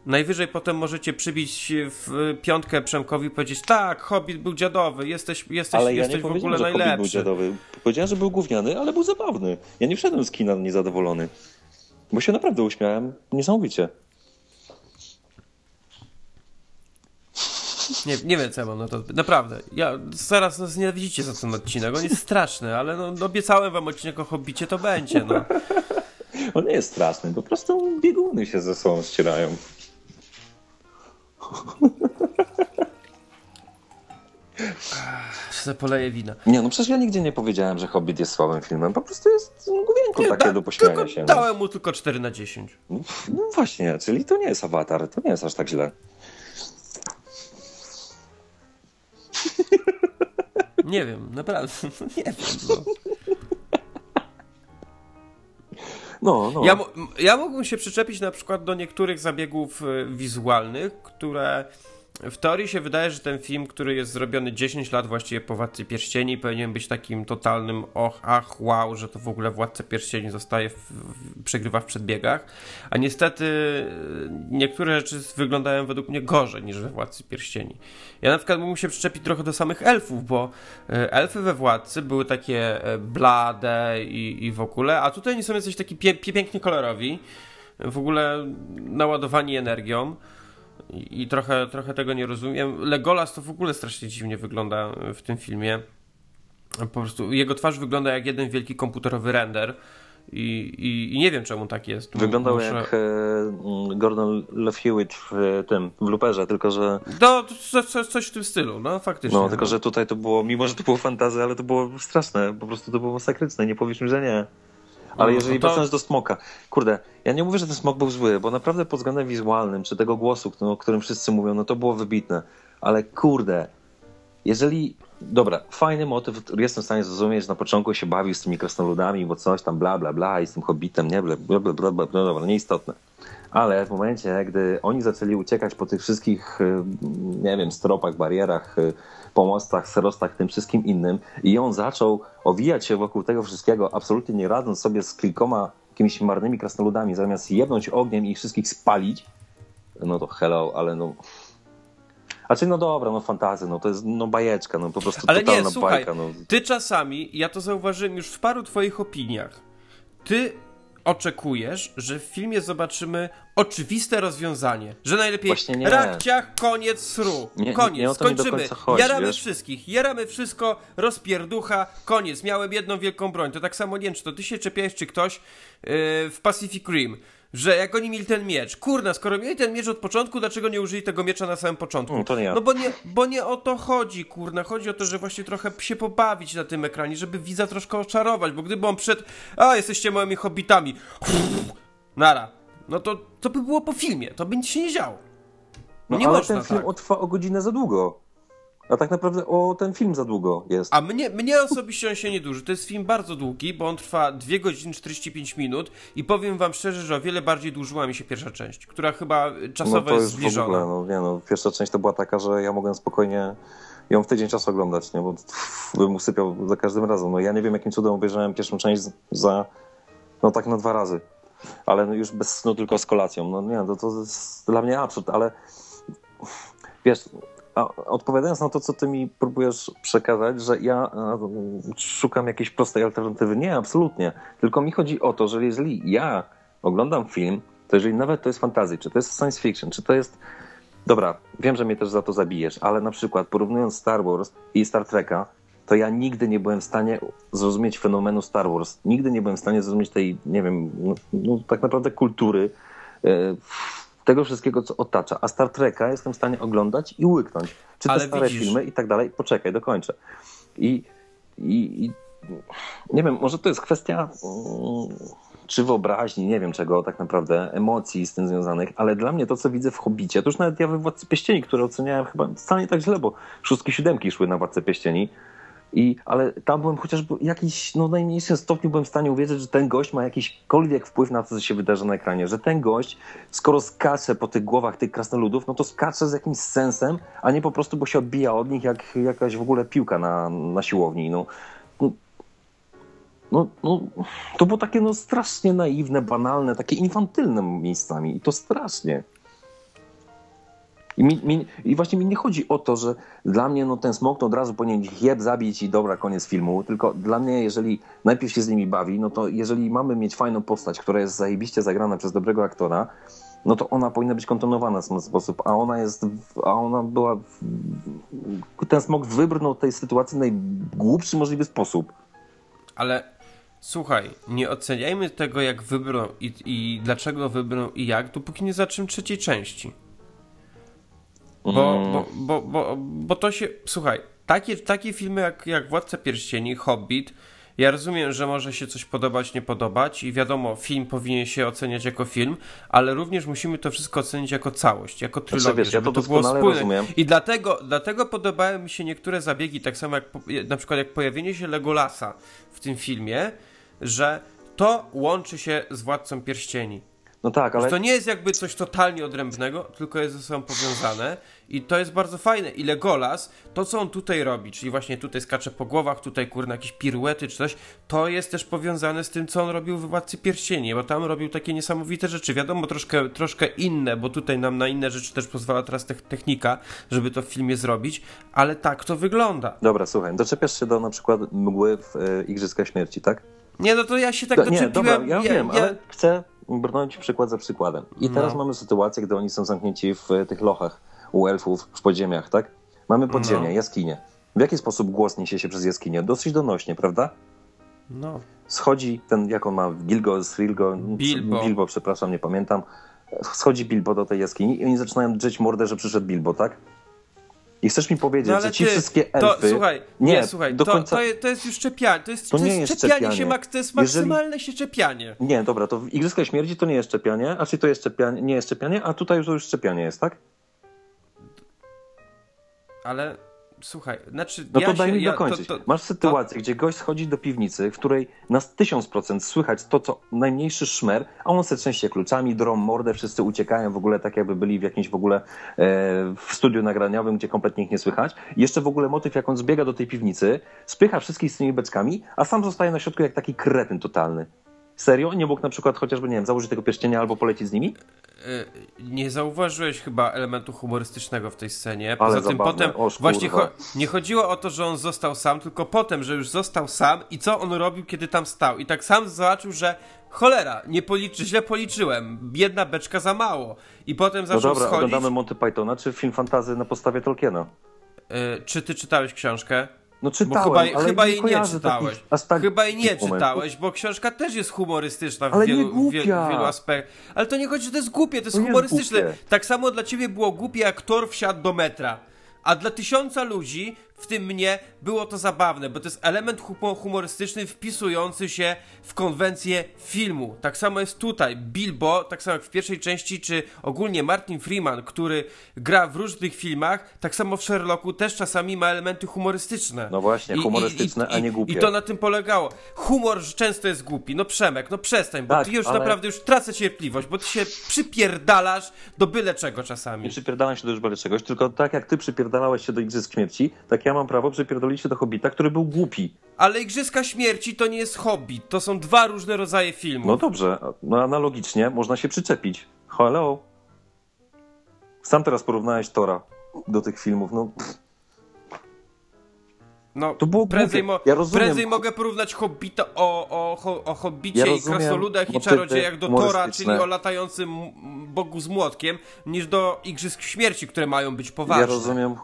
Najwyżej potem możecie przybić w piątkę Przemkowi i powiedzieć, tak, Hobbit był dziadowy, jesteś, jesteś, ale ja jesteś nie w ogóle że Hobbit najlepszy. był dziadowy. Powiedziałem, że był gówniany, ale był zabawny. Ja nie wszedłem z kina niezadowolony. Bo się naprawdę uśmiałem niesamowicie. Nie, nie wiem co ja mam na to, naprawdę. Ja zaraz nas nienawidzicie za ten odcinek, on jest straszny, ale no, obiecałem wam odcinek o Hobbicie, to będzie, no. (laughs) On nie jest straszny, po prostu bieguny się ze sobą ścierają. (laughs) Se poleję wina. Nie, no przecież ja nigdzie nie powiedziałem, że Hobbit jest słabym filmem. Po prostu jest główienką takie da- do pośmiania tylko się. No. Dałem mu tylko 4 na 10. No właśnie, czyli to nie jest awatar, to nie jest aż tak źle. Nie wiem, naprawdę, (laughs) nie wiem, no. No, no. Ja, ja mógłbym się przyczepić na przykład do niektórych zabiegów y, wizualnych, które w teorii się wydaje, że ten film, który jest zrobiony 10 lat właściwie po Władcy Pierścieni, powinien być takim totalnym och, ach, wow, że to w ogóle Władca Pierścieni zostaje, w, w, przegrywa w przedbiegach. A niestety y, niektóre rzeczy wyglądają według mnie gorzej niż we Władcy Pierścieni. Ja na przykład mógłbym się przyczepić trochę do samych elfów, bo y, elfy we Władcy były takie y, blade i, i w ogóle, a tutaj oni są jacyś taki pie, pie, pięknie kolorowi, w ogóle naładowani energią. I, I trochę, trochę tego nie rozumiem. Legolas to w ogóle strasznie dziwnie wygląda w tym filmie. Po prostu jego twarz wygląda jak jeden wielki komputerowy render. I, i, i nie wiem czemu tak jest. Wyglądał Muszę- jak e, mm, Gordon LeFewitt w e, tym, w Luperze, tylko że No, to co, co, coś w tym stylu, no faktycznie. no, tylko że tutaj to było, mimo że to było fantazja, ale to było straszne, po prostu to było masakryczne, nie powiesz mi, że nie. Ale No, jeżeli to- wracając do Smoka, kurde, ja nie mówię, że ten Smok był zły, bo naprawdę pod względem wizualnym, czy tego głosu, no, o którym wszyscy mówią, no to było wybitne, ale kurde, jeżeli, dobra, fajny motyw, jestem w stanie zrozumieć, że na początku się bawił z tymi krasnoludami, bo coś tam bla, bla, bla i z tym hobbitem, nie, bla, bla, bla, bla, bla, bla dobra, nieistotne. Ale w momencie, gdy oni zaczęli uciekać po tych wszystkich, y, nie wiem, stropach, barierach, y, pomostach, serostach, tym wszystkim innym i on zaczął owijać się wokół tego wszystkiego, absolutnie nie radząc sobie z kilkoma jakimiś marnymi krasnoludami, zamiast jebnąć ogniem i ich wszystkich spalić, no to hello, ale no... A czy no dobra, no fantazja, no to jest no bajeczka, no po prostu Ale totalna nie, słuchaj, bajka. No. ty czasami, ja to zauważyłem już w paru twoich opiniach, ty oczekujesz, że w filmie zobaczymy oczywiste rozwiązanie, że najlepiej nie. rakciach, koniec sru, Nie- koniec, nie końca chodzi, jaramy wiesz. wszystkich, jaramy wszystko, rozpierducha, koniec, miałem jedną wielką broń, to tak samo, nie wiem, czy to ty się czepiałeś, czy ktoś yy, w Pacific Rim, że jak oni mieli ten miecz, kurna, skoro mieli ten miecz od początku, dlaczego nie użyli tego miecza na samym początku? Mm, to nie ja. No bo nie, bo nie o to chodzi, kurna. Chodzi o to, że właśnie trochę się pobawić na tym ekranie, żeby widza troszkę oczarować, bo gdyby on przed, a jesteście moimi hobbitami, (laughs) nara, no to, to by było po filmie, to by nic się nie działo. No, nie ale można ten film tak. trwa o godzinę za długo. A tak naprawdę o ten film za długo jest. A mnie, mnie osobiście on się nie duży. To jest film bardzo długi, bo on trwa 2 godziny 45 minut i powiem wam szczerze, że o wiele bardziej dłużyła mi się pierwsza część, która chyba czasowo no to jest jest w zbliżona. ogóle, no nie no, pierwsza część to była taka, że ja mogłem spokojnie ją w tydzień czasu oglądać, nie, bo pff, bym usypiał za każdym razem. No ja nie wiem jakim cudem obejrzałem pierwszą część za, no tak na dwa razy. Ale no już bez snu, tylko z kolacją. No nie, to, to jest dla mnie absurd, ale wiesz, a odpowiadając na to, co ty mi próbujesz przekazać, że ja a, szukam jakiejś prostej alternatywy. Nie, absolutnie. Tylko mi chodzi o to, że jeżeli ja oglądam film, to jeżeli nawet to jest fantasy, czy to jest science fiction, czy to jest. Dobra, wiem, że mnie też za to zabijesz, ale na przykład porównując Star Wars i Star Treka, to ja nigdy nie byłem w stanie zrozumieć fenomenu Star Wars. Nigdy nie byłem w stanie zrozumieć tej, nie wiem, no, no, tak naprawdę kultury, e, tego wszystkiego, co otacza. A Star Treka jestem w stanie oglądać i łyknąć. Czy te Ale stare widzisz- filmy i tak dalej. Poczekaj, dokończę. I, i, i nie wiem, może to jest kwestia mm, czy wyobraźni, nie wiem czego tak naprawdę, emocji z tym związanych, ale dla mnie to, co widzę w Hobbicie, to już nawet ja we Władcy Pieścieni, które oceniałem chyba wcale nie tak źle, bo szóstki, siódemki szły na Władce Pieścieni, i, ale tam byłem chociażby jakiś, no najmniejszym stopniu byłem w stanie uwierzyć, że ten gość ma jakikolwiek wpływ na to, co się wydarza na ekranie. Że ten gość, skoro skacze po tych głowach tych krasnoludów, no to skacze z jakimś sensem, a nie po prostu, bo się odbija od nich jak jakaś w ogóle piłka na, na siłowni. No, no, no, no, to było takie no, strasznie naiwne, banalne, takie infantylne miejscami. I to strasznie. I, mi, mi, I, właśnie mi nie chodzi o to, że dla mnie no, ten smok to od razu powinien jeb zabić i dobra, koniec filmu. Tylko dla mnie, jeżeli najpierw się z nimi bawi, no to jeżeli mamy mieć fajną postać, która jest zajebiście zagrana przez dobrego aktora, no to ona powinna być kontynuowana w ten sposób, a ona jest, a ona była, ten smok wybrnął tej sytuacji w najgłupszy możliwy sposób. Ale słuchaj, nie oceniajmy tego, jak wybrnął i, i dlaczego wybrnął i jak, dopóki nie zaczniemy trzeciej części. Bo, mm. bo, bo, bo, bo to się. Słuchaj, takie, takie filmy jak, jak Władca Pierścieni, Hobbit. Ja rozumiem, że może się coś podobać, nie podobać i wiadomo, film powinien się oceniać jako film, ale również musimy to wszystko ocenić jako całość, jako trylogię, znaczy, wiesz, żeby ja to, to było spójne. Rozumiem. I dlatego, dlatego podobały mi się niektóre zabiegi, tak samo jak na przykład jak pojawienie się Legolasa w tym filmie, że to łączy się z Władcą Pierścieni. No tak, ale... To nie jest jakby coś totalnie odrębnego, tylko jest ze sobą powiązane i to jest bardzo fajne. I Legolas, to co on tutaj robi, czyli właśnie tutaj skacze po głowach, tutaj kurna jakieś piruety czy coś, to jest też powiązane z tym, co on robił w Władcy Pierścieni, bo tam robił takie niesamowite rzeczy. Wiadomo, troszkę, troszkę inne, bo tutaj nam na inne rzeczy też pozwala teraz technika, żeby to w filmie zrobić, ale tak to wygląda. Dobra, słuchaj, doczepiasz się do na przykład mgły w e, Igrzyska Śmierci, tak? Nie, no to ja się tak to, doczepiłem. Nie, dobra, ja, ja wiem, ja... ale chcę brnąć przykład za przykładem. I teraz no. mamy sytuację, gdy oni są zamknięci w tych lochach u elfów w podziemiach, tak? Mamy podziemie, no. jaskinie. W jaki sposób głos niesie się przez jaskinię? Dosyć donośnie, prawda? No. Schodzi ten, jak on ma, Gilgo, Srilgo, Bilbo. Bilbo, przepraszam, nie pamiętam. Schodzi Bilbo do tej jaskini i oni zaczynają drzeć mordę, że przyszedł Bilbo, tak? I chcesz mi powiedzieć, no, że ci ty, wszystkie elfy... To, słuchaj, nie, nie słuchaj, do to, końca... to, to, jest już czepianie, to jest, to, to jest, jest czepianie, czepianie, się, mak, to jest maksymalne Jeżeli... się czepianie. Nie, dobra, to w Igrzyska Śmierci to nie jest czepianie, a czy to jest czepianie, nie jest czepianie, a tutaj już to już czepianie jest, tak? Ale słuchaj, znaczy. No to ja daj się, mi ja, dokończyć. To, to, Masz sytuację, to... gdzie gość schodzi do piwnicy, w której na tysiąc procent słychać to, co najmniejszy szmer, a on se trzęsie kluczami, drą mordę, wszyscy uciekają w ogóle tak, jakby byli w jakimś w ogóle e, w studiu nagraniowym, gdzie kompletnie ich nie słychać. I jeszcze w ogóle motyw, jak on zbiega do tej piwnicy, spycha wszystkich z tymi beczkami, a sam zostaje na środku jak taki kretyn totalny. Serio? Nie mógł na przykład chociażby, nie wiem, założyć tego pierścienia albo polecieć z nimi? E, nie zauważyłeś chyba elementu humorystycznego w tej scenie. Poza Ale tym zabawne. potem Oż, właśnie cho nie chodziło o to, że on został sam, tylko potem, że już został sam i co on robił, kiedy tam stał. I tak sam zobaczył, że cholera, nie policzy, źle policzyłem, jedna beczka za mało. I potem zaczął no dobra, schodzić. oglądamy Monty Pythona, czy film fantazy na podstawie Tolkiena? Yy, czy ty czytałeś książkę? No czytałem, bo chyba, chyba jej nie czytałeś. Chyba jej nie czytałeś, bo książka też jest humorystyczna w wielu, w wielu aspektach. Ale to nie chodzi, że to jest głupie, to jest to humorystyczne. Jest tak samo dla ciebie było głupie, jak Thor wsiadł do metra. A dla tysiąca ludzi, w tym mnie, było to zabawne, bo to jest element humorystyczny wpisujący się w konwencję filmu. Tak samo jest tutaj. Bilbo, tak samo jak w pierwszej części, czy ogólnie Martin Freeman, który gra w różnych filmach, tak samo w Sherlocku też czasami ma elementy humorystyczne. No właśnie, humorystyczne, I, i, a nie głupie. I to na tym polegało. Humor często jest głupi. No Przemek, no przestań, bo tak, ty już ale... naprawdę już tracę cierpliwość, bo ty się przypierdalasz do byle czego czasami. Nie przypierdalam się do już byle czegoś, tylko tak jak ty przypierdalałeś się do Igrzysk Śmierci, tak ja mam prawo przypierdolić się do Hobbita, który był głupi. Ale Igrzyska Śmierci to nie jest Hobbit, to są dwa różne rodzaje filmów. No dobrze, no analogicznie można się przyczepić. Hello. Sam teraz porównałeś Tora do tych filmów, no... No, to było prędzej, mo ja rozumiem. prędzej mogę porównać Hobbita o, o, o Hobbicie ja i krasoludach i czarodziejach do Tora, czyli o latającym bogu z młotkiem, niż do Igrzysk Śmierci, które mają być poważne. Ja rozumiem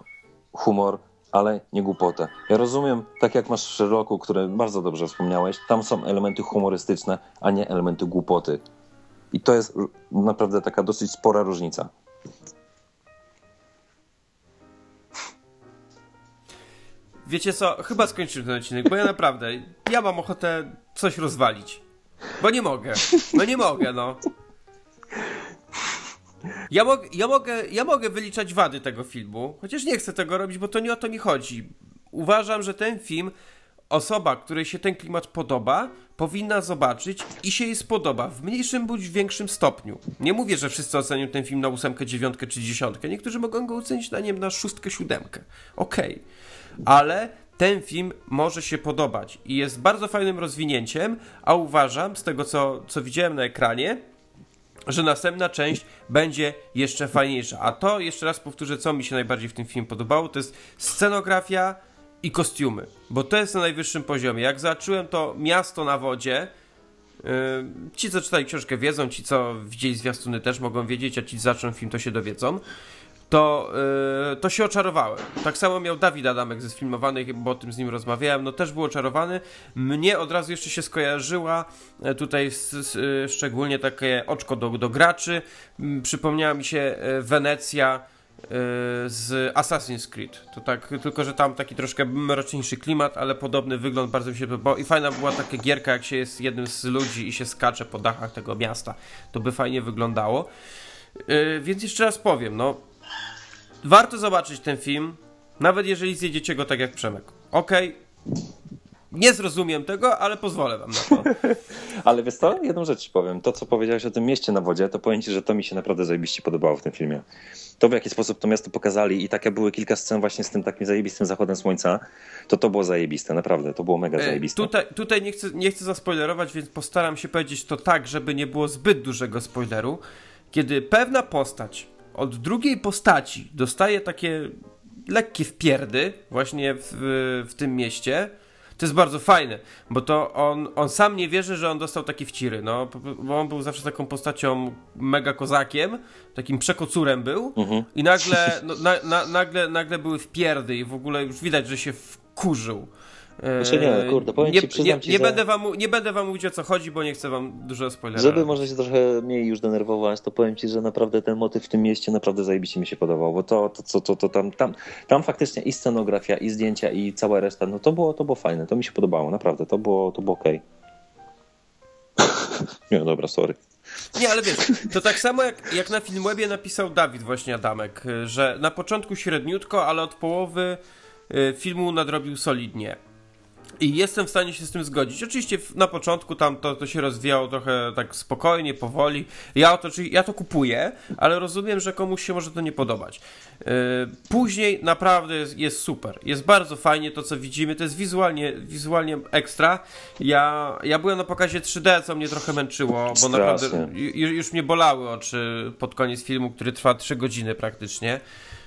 humor ale nie głupotę. Ja rozumiem, tak jak masz w Sherlocku, które bardzo dobrze wspomniałeś, tam są elementy humorystyczne, a nie elementy głupoty. I to jest naprawdę taka dosyć spora różnica. Wiecie co, chyba skończymy ten odcinek, bo ja naprawdę, ja mam ochotę coś rozwalić. Bo nie mogę. No nie mogę, no. Ja, ja, mogę, ja mogę wyliczać wady tego filmu, chociaż nie chcę tego robić, bo to nie o to mi chodzi. Uważam, że ten film, osoba, której się ten klimat podoba, powinna zobaczyć i się jej spodoba w mniejszym bądź większym stopniu. Nie mówię, że wszyscy ocenią ten film na ósemkę, dziewiątkę czy dziesiątkę. Niektórzy mogą go ocenić na wiem, na szóstkę, siódemkę. Okej. Okay. Ale ten film może się podobać i jest bardzo fajnym rozwinięciem, a uważam, z tego co, co widziałem na ekranie, że następna część będzie jeszcze fajniejsza. A to, jeszcze raz powtórzę, co mi się najbardziej w tym filmie podobało, to jest scenografia i kostiumy, bo to jest na najwyższym poziomie. Jak zobaczyłem to miasto na wodzie, yy, ci, co czytali książkę wiedzą, ci, co widzieli zwiastuny też mogą wiedzieć, a ci, co zaczną film, to się dowiedzą to, yy, to się oczarowałem. Tak samo miał Dawid Adamek ze sfilmowanych, bo o tym z nim rozmawiałem, no też był oczarowany. Mnie od razu jeszcze się skojarzyła e, tutaj z, z, e, szczególnie takie oczko do, do graczy. Przypomniała mi się e, Wenecja z Assassin's Creed. To tak, tylko że tam taki troszkę mroczniejszy klimat, ale podobny wygląd bardzo mi się podobał. I fajna była taka gierka, jak się jest jednym z ludzi i się skacze po dachach tego miasta. To by fajnie wyglądało. Więc jeszcze raz powiem, no Warto zobaczyć ten film, nawet jeżeli zjedziecie go tak jak Przemek. Okej, okay. nie zrozumiem tego, ale pozwolę wam na to. (laughs) ale wiesz co, jedną rzecz ci powiem. To, co powiedziałeś o tym mieście na wodzie, to powiem ci, że to mi się naprawdę zajebiście podobało w tym filmie. To, w jaki sposób to miasto pokazali i takie były kilka scen właśnie z tym takim zajebistym zachodem słońca, to to było zajebiste, naprawdę. To było mega zajebiste. Tutaj, tutaj nie, chcę, nie chcę zaspoilerować, więc postaram się powiedzieć to tak, żeby nie było zbyt dużego spoileru. Kiedy pewna postać od drugiej postaci dostaje takie lekkie wpierdy właśnie w, w tym mieście. To jest bardzo fajne, bo to on, on sam nie wierzy, że on dostał takie wciry, no, bo on był zawsze taką postacią mega kozakiem, takim przekocurem był mhm. i nagle, no, na, na, nagle, nagle były wpierdy i w ogóle już widać, że się wkurzył. Znaczy nie, kurde, powiem nie, ci, przyznam nie, ci, nie, że... będę wam, nie będę wam mówić o co chodzi, bo nie chcę wam dużo spoilerować. Żeby może się trochę mniej już denerwować, to powiem ci, że naprawdę ten motyw w tym mieście naprawdę zajebiście mi się podobał, bo to, to, to, to, to tam, tam, tam faktycznie i scenografia, i zdjęcia, i cała reszta, no to było, to było fajne, to mi się podobało, naprawdę, to było, to było okej. Okay. (laughs) nie, dobra, sorry. Nie, ale wiesz, to tak samo jak, jak na Filmwebie napisał Dawid właśnie Adamek, że na początku średniutko, ale od połowy y, filmu nadrobił solidnie. I jestem w stanie się z tym zgodzić. Oczywiście na początku tam to, to się rozwijało trochę tak spokojnie, powoli. Ja to, ja to kupuję, ale rozumiem, że komuś się może to nie podobać. Yy, później naprawdę jest, jest, super. Jest bardzo fajnie to, co widzimy. To jest wizualnie, wizualnie ekstra. Ja, ja byłem na pokazie 3D, co mnie trochę męczyło, bo Strasznie. naprawdę już mnie bolały oczy pod koniec filmu, który trwa 3 godziny praktycznie.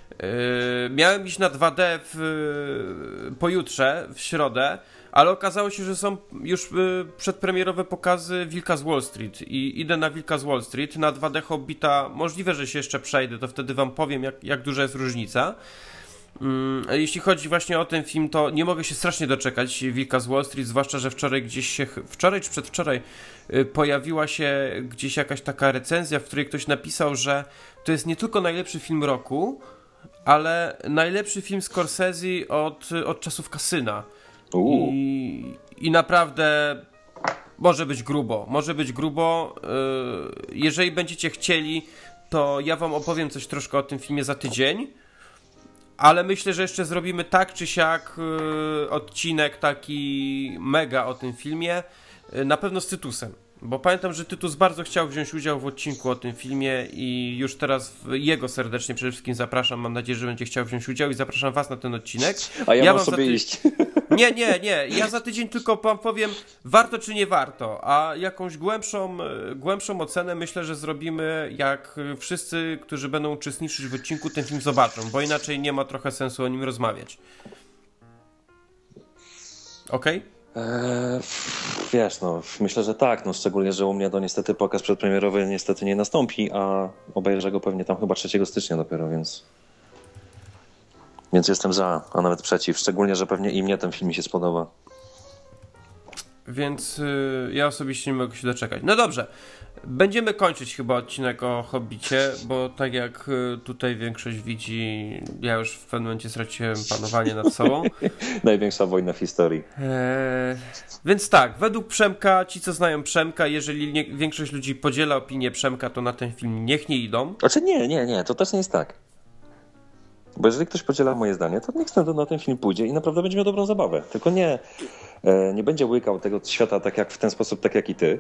Yy, miałem iść na 2D w, pojutrze, w środę, ale okazało się, że są już yy, przedpremierowe pokazy Wilka z Wall Street i idę na Wilka z Wall Street, na 2D Hobbita, możliwe, że się jeszcze przejdę, to wtedy wam powiem, jak, jak duża jest różnica. Yy, jeśli chodzi właśnie o ten film, to nie mogę się strasznie doczekać Wilka z Wall Street, zwłaszcza, że wczoraj gdzieś się, wczoraj czy przedwczoraj yy, pojawiła się gdzieś jakaś taka recenzja, w której ktoś napisał, że to jest nie tylko najlepszy film roku, ale najlepszy film Scorsese od, od czasów kasyna. I, I naprawdę może być grubo. Może być grubo. Y, jeżeli będziecie chcieli, to ja wam opowiem coś troszkę o tym filmie za tydzień. Ale myślę, że jeszcze zrobimy tak czy siak y, odcinek taki mega o tym filmie. Y, na pewno z Tytusem. Bo pamiętam, że Tytus bardzo chciał wziąć udział w odcinku o tym filmie i już teraz jego serdecznie przede wszystkim zapraszam. Mam nadzieję, że będzie chciał wziąć udział i zapraszam was na ten odcinek. A ja, ja mam sobie ty... iść. (laughs) Nie, nie, nie. Ja za tydzień tylko wam powiem, warto czy nie warto. A jakąś głębszą, głębszą ocenę myślę, że zrobimy, jak wszyscy, którzy będą uczestniczyć w odcinku, ten film zobaczą, bo inaczej nie ma trochę sensu o nim rozmawiać. Okej? Okay? Eee, wiesz, no, myślę, że tak, no, szczególnie, że u mnie to niestety pokaz przedpremierowy niestety nie nastąpi, a obejrzę go pewnie tam chyba 3 stycznia dopiero, więc więc jestem za, a nawet przeciw, szczególnie, że pewnie i mnie ten film mi się spodoba. więc y, ja osobiście nie mogę się doczekać. No dobrze, będziemy kończyć chyba odcinek o Hobbicie, bo tak jak y, tutaj większość widzi, ja już w pewnym momencie straciłem panowanie nad sobą. (laughs) Największa wojna w historii. Eee, więc tak, według Przemka, ci co znają Przemka, jeżeli nie, większość ludzi podziela opinię Przemka, to na ten film niech nie idą. Znaczy nie, nie, nie, to też nie jest tak. Bo jeżeli ktoś podziela moje zdanie, to niech na ten film pójdzie i naprawdę będzie miał dobrą zabawę. Tylko nie, e, nie będzie łykał tego świata tak jak w ten sposób, tak jak i ty,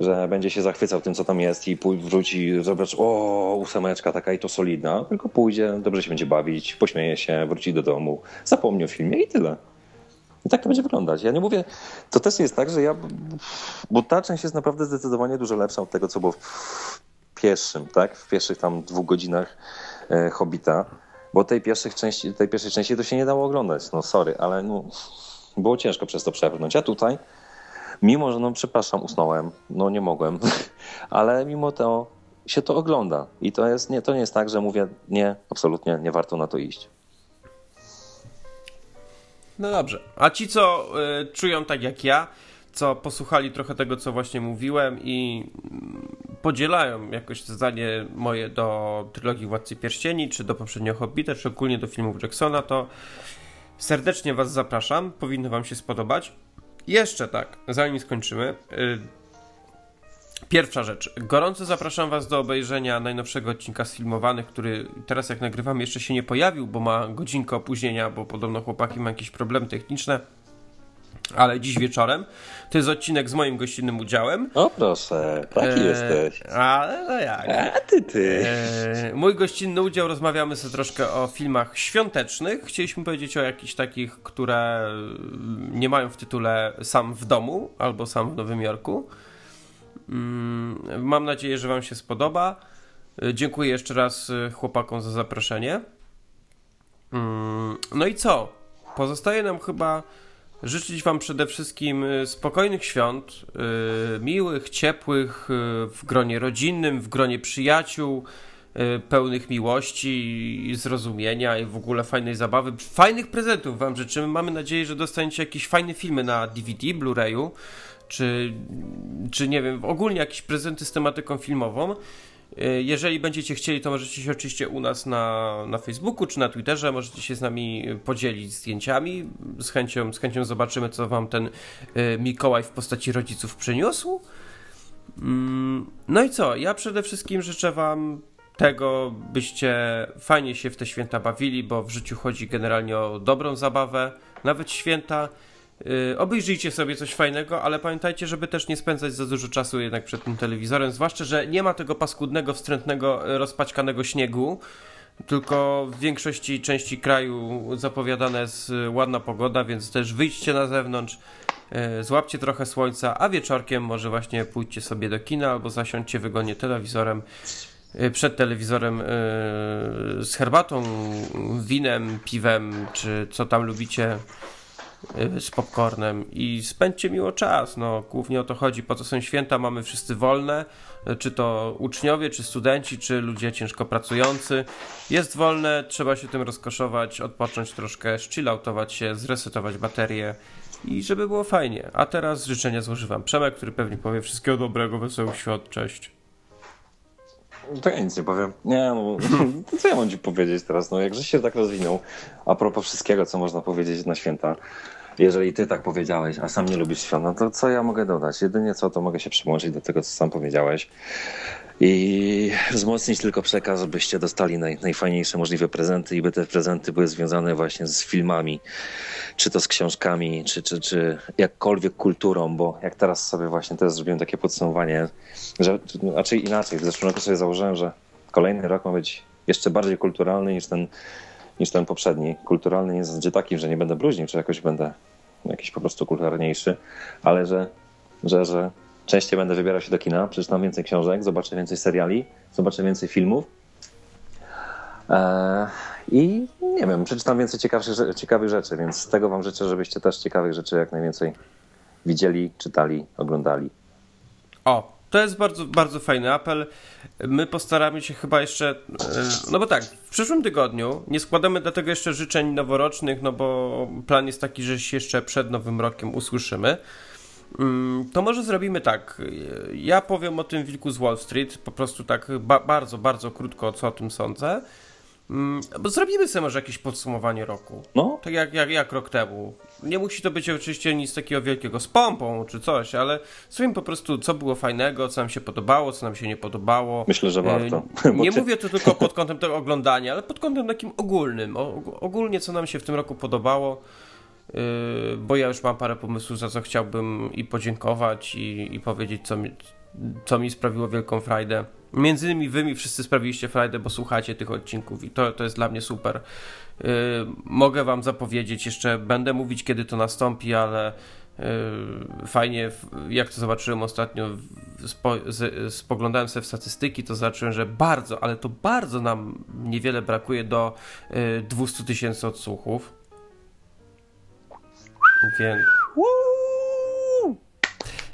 że będzie się zachwycał tym, co tam jest i wróci, zobacz, o, ósemeczka taka i to solidna, tylko pójdzie, dobrze się będzie bawić, pośmieje się, wróci do domu, zapomni o filmie i tyle. I tak to będzie wyglądać. Ja nie mówię, to też jest tak, że ja, bo ta część jest naprawdę zdecydowanie dużo lepsza od tego, co było w pierwszym, tak? W pierwszych tam dwóch godzinach e, Hobbita. Bo tej, pierwszych części, tej pierwszej części to się nie dało oglądać. No sorry, ale no, było ciężko przez to przebrnąć. A tutaj, mimo że, no przepraszam, usnąłem, no nie mogłem, (laughs) ale mimo to się to ogląda. I to, jest, nie, to nie jest tak, że mówię, nie, absolutnie nie warto na to iść. No dobrze. A ci, co y, czują tak jak ja, co posłuchali trochę tego, co właśnie mówiłem i mm, podzielają jakoś zdanie moje do trylogii Władcy Pierścieni, czy do poprzedniego Hobbita, czy ogólnie do filmów Jacksona, to serdecznie Was zapraszam. Powinno Wam się spodobać. Jeszcze tak, zanim skończymy. Y, Pierwsza rzecz. Gorąco zapraszam Was do obejrzenia najnowszego odcinka sfilmowanych, który teraz jak nagrywam jeszcze się nie pojawił, bo ma godzinkę opóźnienia, bo podobno chłopaki mają jakieś problemy techniczne. Ale dziś wieczorem. To jest odcinek z moim gościnnym udziałem. O proszę, taki E, jesteś. Ale no jak. A ty, ty. E, mój gościnny udział, rozmawiamy sobie troszkę o filmach świątecznych. Chcieliśmy powiedzieć o jakichś takich, które nie mają w tytule Sam w domu albo Sam w Nowym Jorku. Mm, Mam nadzieję, że Wam się spodoba. E, Dziękuję jeszcze raz e, chłopakom za zaproszenie. Mm, No i co? Pozostaje nam chyba życzyć Wam przede wszystkim e, spokojnych świąt, e, miłych, ciepłych, e, w gronie rodzinnym, w gronie przyjaciół, pełnych miłości i zrozumienia i w ogóle fajnej zabawy. Fajnych prezentów Wam życzymy. Mamy nadzieję, że dostaniecie jakieś fajne filmy na DVD, Blu-rayu, czy, czy nie wiem, ogólnie jakieś prezenty z tematyką filmową. E, Jeżeli będziecie chcieli, to możecie się oczywiście u nas na, na Facebooku czy na Twitterze, możecie się z nami podzielić zdjęciami. Z chęcią, z chęcią zobaczymy, co wam ten e, Mikołaj w postaci rodziców przyniósł. Mm, No i co? Ja przede wszystkim życzę wam tego, byście fajnie się w te święta bawili, bo w życiu chodzi generalnie o dobrą zabawę, nawet święta. Yy, obejrzyjcie sobie coś fajnego, ale pamiętajcie, żeby też nie spędzać za dużo czasu jednak przed tym telewizorem, zwłaszcza, że nie ma tego paskudnego, wstrętnego, y, rozpaćkanego śniegu, tylko w większości części kraju zapowiadana jest y, ładna pogoda, więc też wyjdźcie na zewnątrz, y, złapcie trochę słońca, a wieczorkiem może właśnie pójdźcie sobie do kina albo zasiądźcie wygodnie telewizorem, y, przed telewizorem y, z herbatą, winem, piwem, czy co tam lubicie. y, z popcornem i spędźcie miło czas. No, głównie o to chodzi. Po co są święta? Mamy wszyscy wolne, y, czy to uczniowie, czy studenci, czy ludzie ciężko pracujący. Jest wolne, trzeba się tym rozkoszować, odpocząć troszkę, chilloutować się, zresetować baterię i żeby było fajnie. A teraz życzenia złoży Wam Przemek, który pewnie powie wszystkiego dobrego, wesołych świąt, cześć. To ja nic nie powiem. Nie, no, (laughs) to co ja mam ci powiedzieć teraz? No, jakże się tak rozwinął, a propos wszystkiego, co można powiedzieć na święta, jeżeli ty tak powiedziałeś, a sam nie lubisz świąt, no to co ja mogę dodać? Jedynie co, to mogę się przyłączyć do tego, co sam powiedziałeś i wzmocnić tylko przekaz, żebyście dostali naj, najfajniejsze możliwe prezenty i by te prezenty były związane właśnie z filmami, czy to z książkami, czy, czy, czy jakkolwiek kulturą, bo jak teraz sobie właśnie też zrobiłem takie podsumowanie, że raczej inaczej, w zeszłym roku sobie założyłem, że kolejny rok ma być jeszcze bardziej kulturalny niż ten, niż ten poprzedni. Kulturalny nie w zasadzie taki, że nie będę bluźnił, czy jakoś będę jakiś po prostu kulturalniejszy, ale że, że, że częściej będę wybierał się do kina, przeczytam więcej książek, zobaczę więcej seriali, zobaczę więcej filmów. Eee, I nie wiem, przeczytam więcej ciekawych, rze- ciekawych rzeczy, więc z tego Wam życzę, żebyście też ciekawych rzeczy jak najwięcej widzieli, czytali, oglądali. O, to jest bardzo, bardzo fajny apel. My postaramy się chyba jeszcze. e, No bo tak, w przyszłym tygodniu nie składamy dlatego jeszcze życzeń noworocznych, no bo plan jest taki, że się jeszcze przed Nowym Rokiem usłyszymy. Mm, to może zrobimy tak. Ja powiem o tym wilku z Wall Street, po prostu tak ba bardzo, bardzo krótko, co o tym sądzę. Mm, bo zrobimy sobie może jakieś podsumowanie roku. No. Tak jak, jak, jak rok temu. Nie musi to być oczywiście nic takiego wielkiego z pompą czy coś, ale zrobimy po prostu, co było fajnego, co nam się podobało, co nam się nie podobało. Myślę, że warto. E, (laughs) nie ty... mówię to tylko pod kątem tego oglądania, ale pod kątem takim ogólnym. Ogólnie, co nam się w tym roku podobało. E, bo ja już mam parę pomysłów, za co chciałbym i podziękować, i, i powiedzieć, co mi, co mi sprawiło wielką frajdę. Między innymi wy mi wszyscy sprawiliście frajdę, bo słuchacie tych odcinków i to, to jest dla mnie super. Yy, mogę wam zapowiedzieć, jeszcze będę mówić, kiedy to nastąpi, ale yy, fajnie, jak to zobaczyłem ostatnio, spo, z, spoglądałem sobie w statystyki, to zobaczyłem, że bardzo, ale to bardzo nam niewiele brakuje do yy, 200 tysięcy odsłuchów. Więc...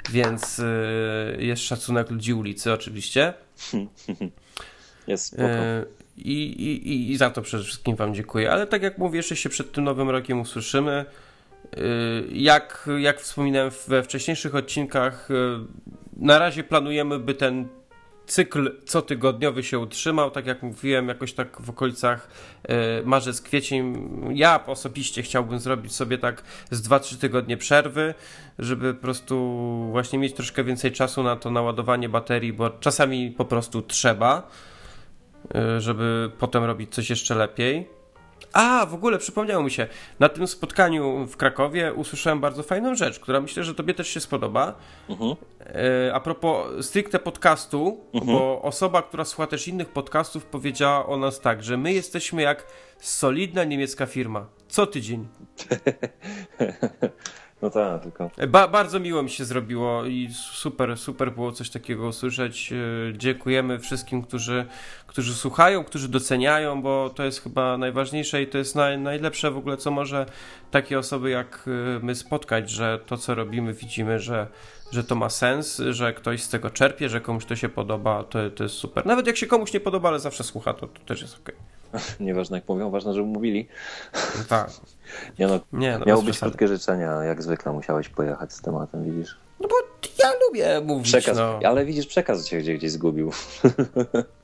Więc yy, jest szacunek ludzi ulicy, oczywiście. (laughs) Jest yy, i, i, I za to przede wszystkim Wam dziękuję. Ale tak jak mówię, jeszcze się przed tym nowym rokiem usłyszymy. Yy, jak, jak wspominałem we wcześniejszych odcinkach, na razie planujemy, by ten cykl cotygodniowy się utrzymał, tak jak mówiłem, jakoś tak w okolicach y, marzec, kwiecień. Ja osobiście chciałbym zrobić sobie tak z 2-3 tygodnie przerwy, żeby po prostu właśnie mieć troszkę więcej czasu na to naładowanie baterii, bo czasami po prostu trzeba, y, żeby potem robić coś jeszcze lepiej. A, w ogóle przypomniało mi się, na tym spotkaniu w Krakowie usłyszałem bardzo fajną rzecz, która myślę, że tobie też się spodoba. Uh-huh. A propos stricte podcastu, uh-huh. bo osoba, która słucha też innych podcastów, powiedziała o nas tak, że my jesteśmy jak solidna niemiecka firma. Co tydzień. (laughs) Tak, tylko. Ba bardzo miło mi się zrobiło i super, super było coś takiego usłyszeć. E, dziękujemy wszystkim, którzy, którzy słuchają, którzy doceniają, bo to jest chyba najważniejsze i to jest naj, najlepsze w ogóle, co może takie osoby jak e, my spotkać, że to, co robimy, widzimy, że, że to ma sens, że ktoś z tego czerpie, że komuś to się podoba, to, to jest super. Nawet jak się komuś nie podoba, ale zawsze słucha, to, to też jest ok. (laughs) Nieważne jak mówią, ważne, żeby mówili. Tak. (laughs) Nie no, nie, no miało być krótkie życzenia, jak zwykle musiałeś pojechać z tematem, widzisz? No bo ja lubię mówić. Przekaz, no. ale widzisz, przekaz cię gdzieś, gdzieś zgubił. (laughs)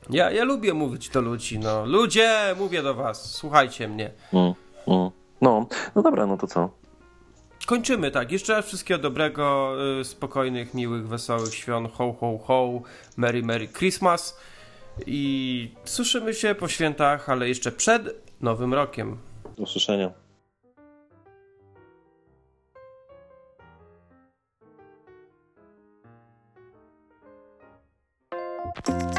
Ja, ja lubię mówić do ludzi, no. Ludzie, mówię do was, słuchajcie mnie. Mm, mm. No, no dobra, no to co? Kończymy, tak. Jeszcze raz wszystkiego dobrego, y, spokojnych, miłych, wesołych świąt. Ho, ho, ho. Merry, Merry Christmas. I słyszymy się po świętach, ale jeszcze przed Nowym Rokiem. Do usłyszenia. Thank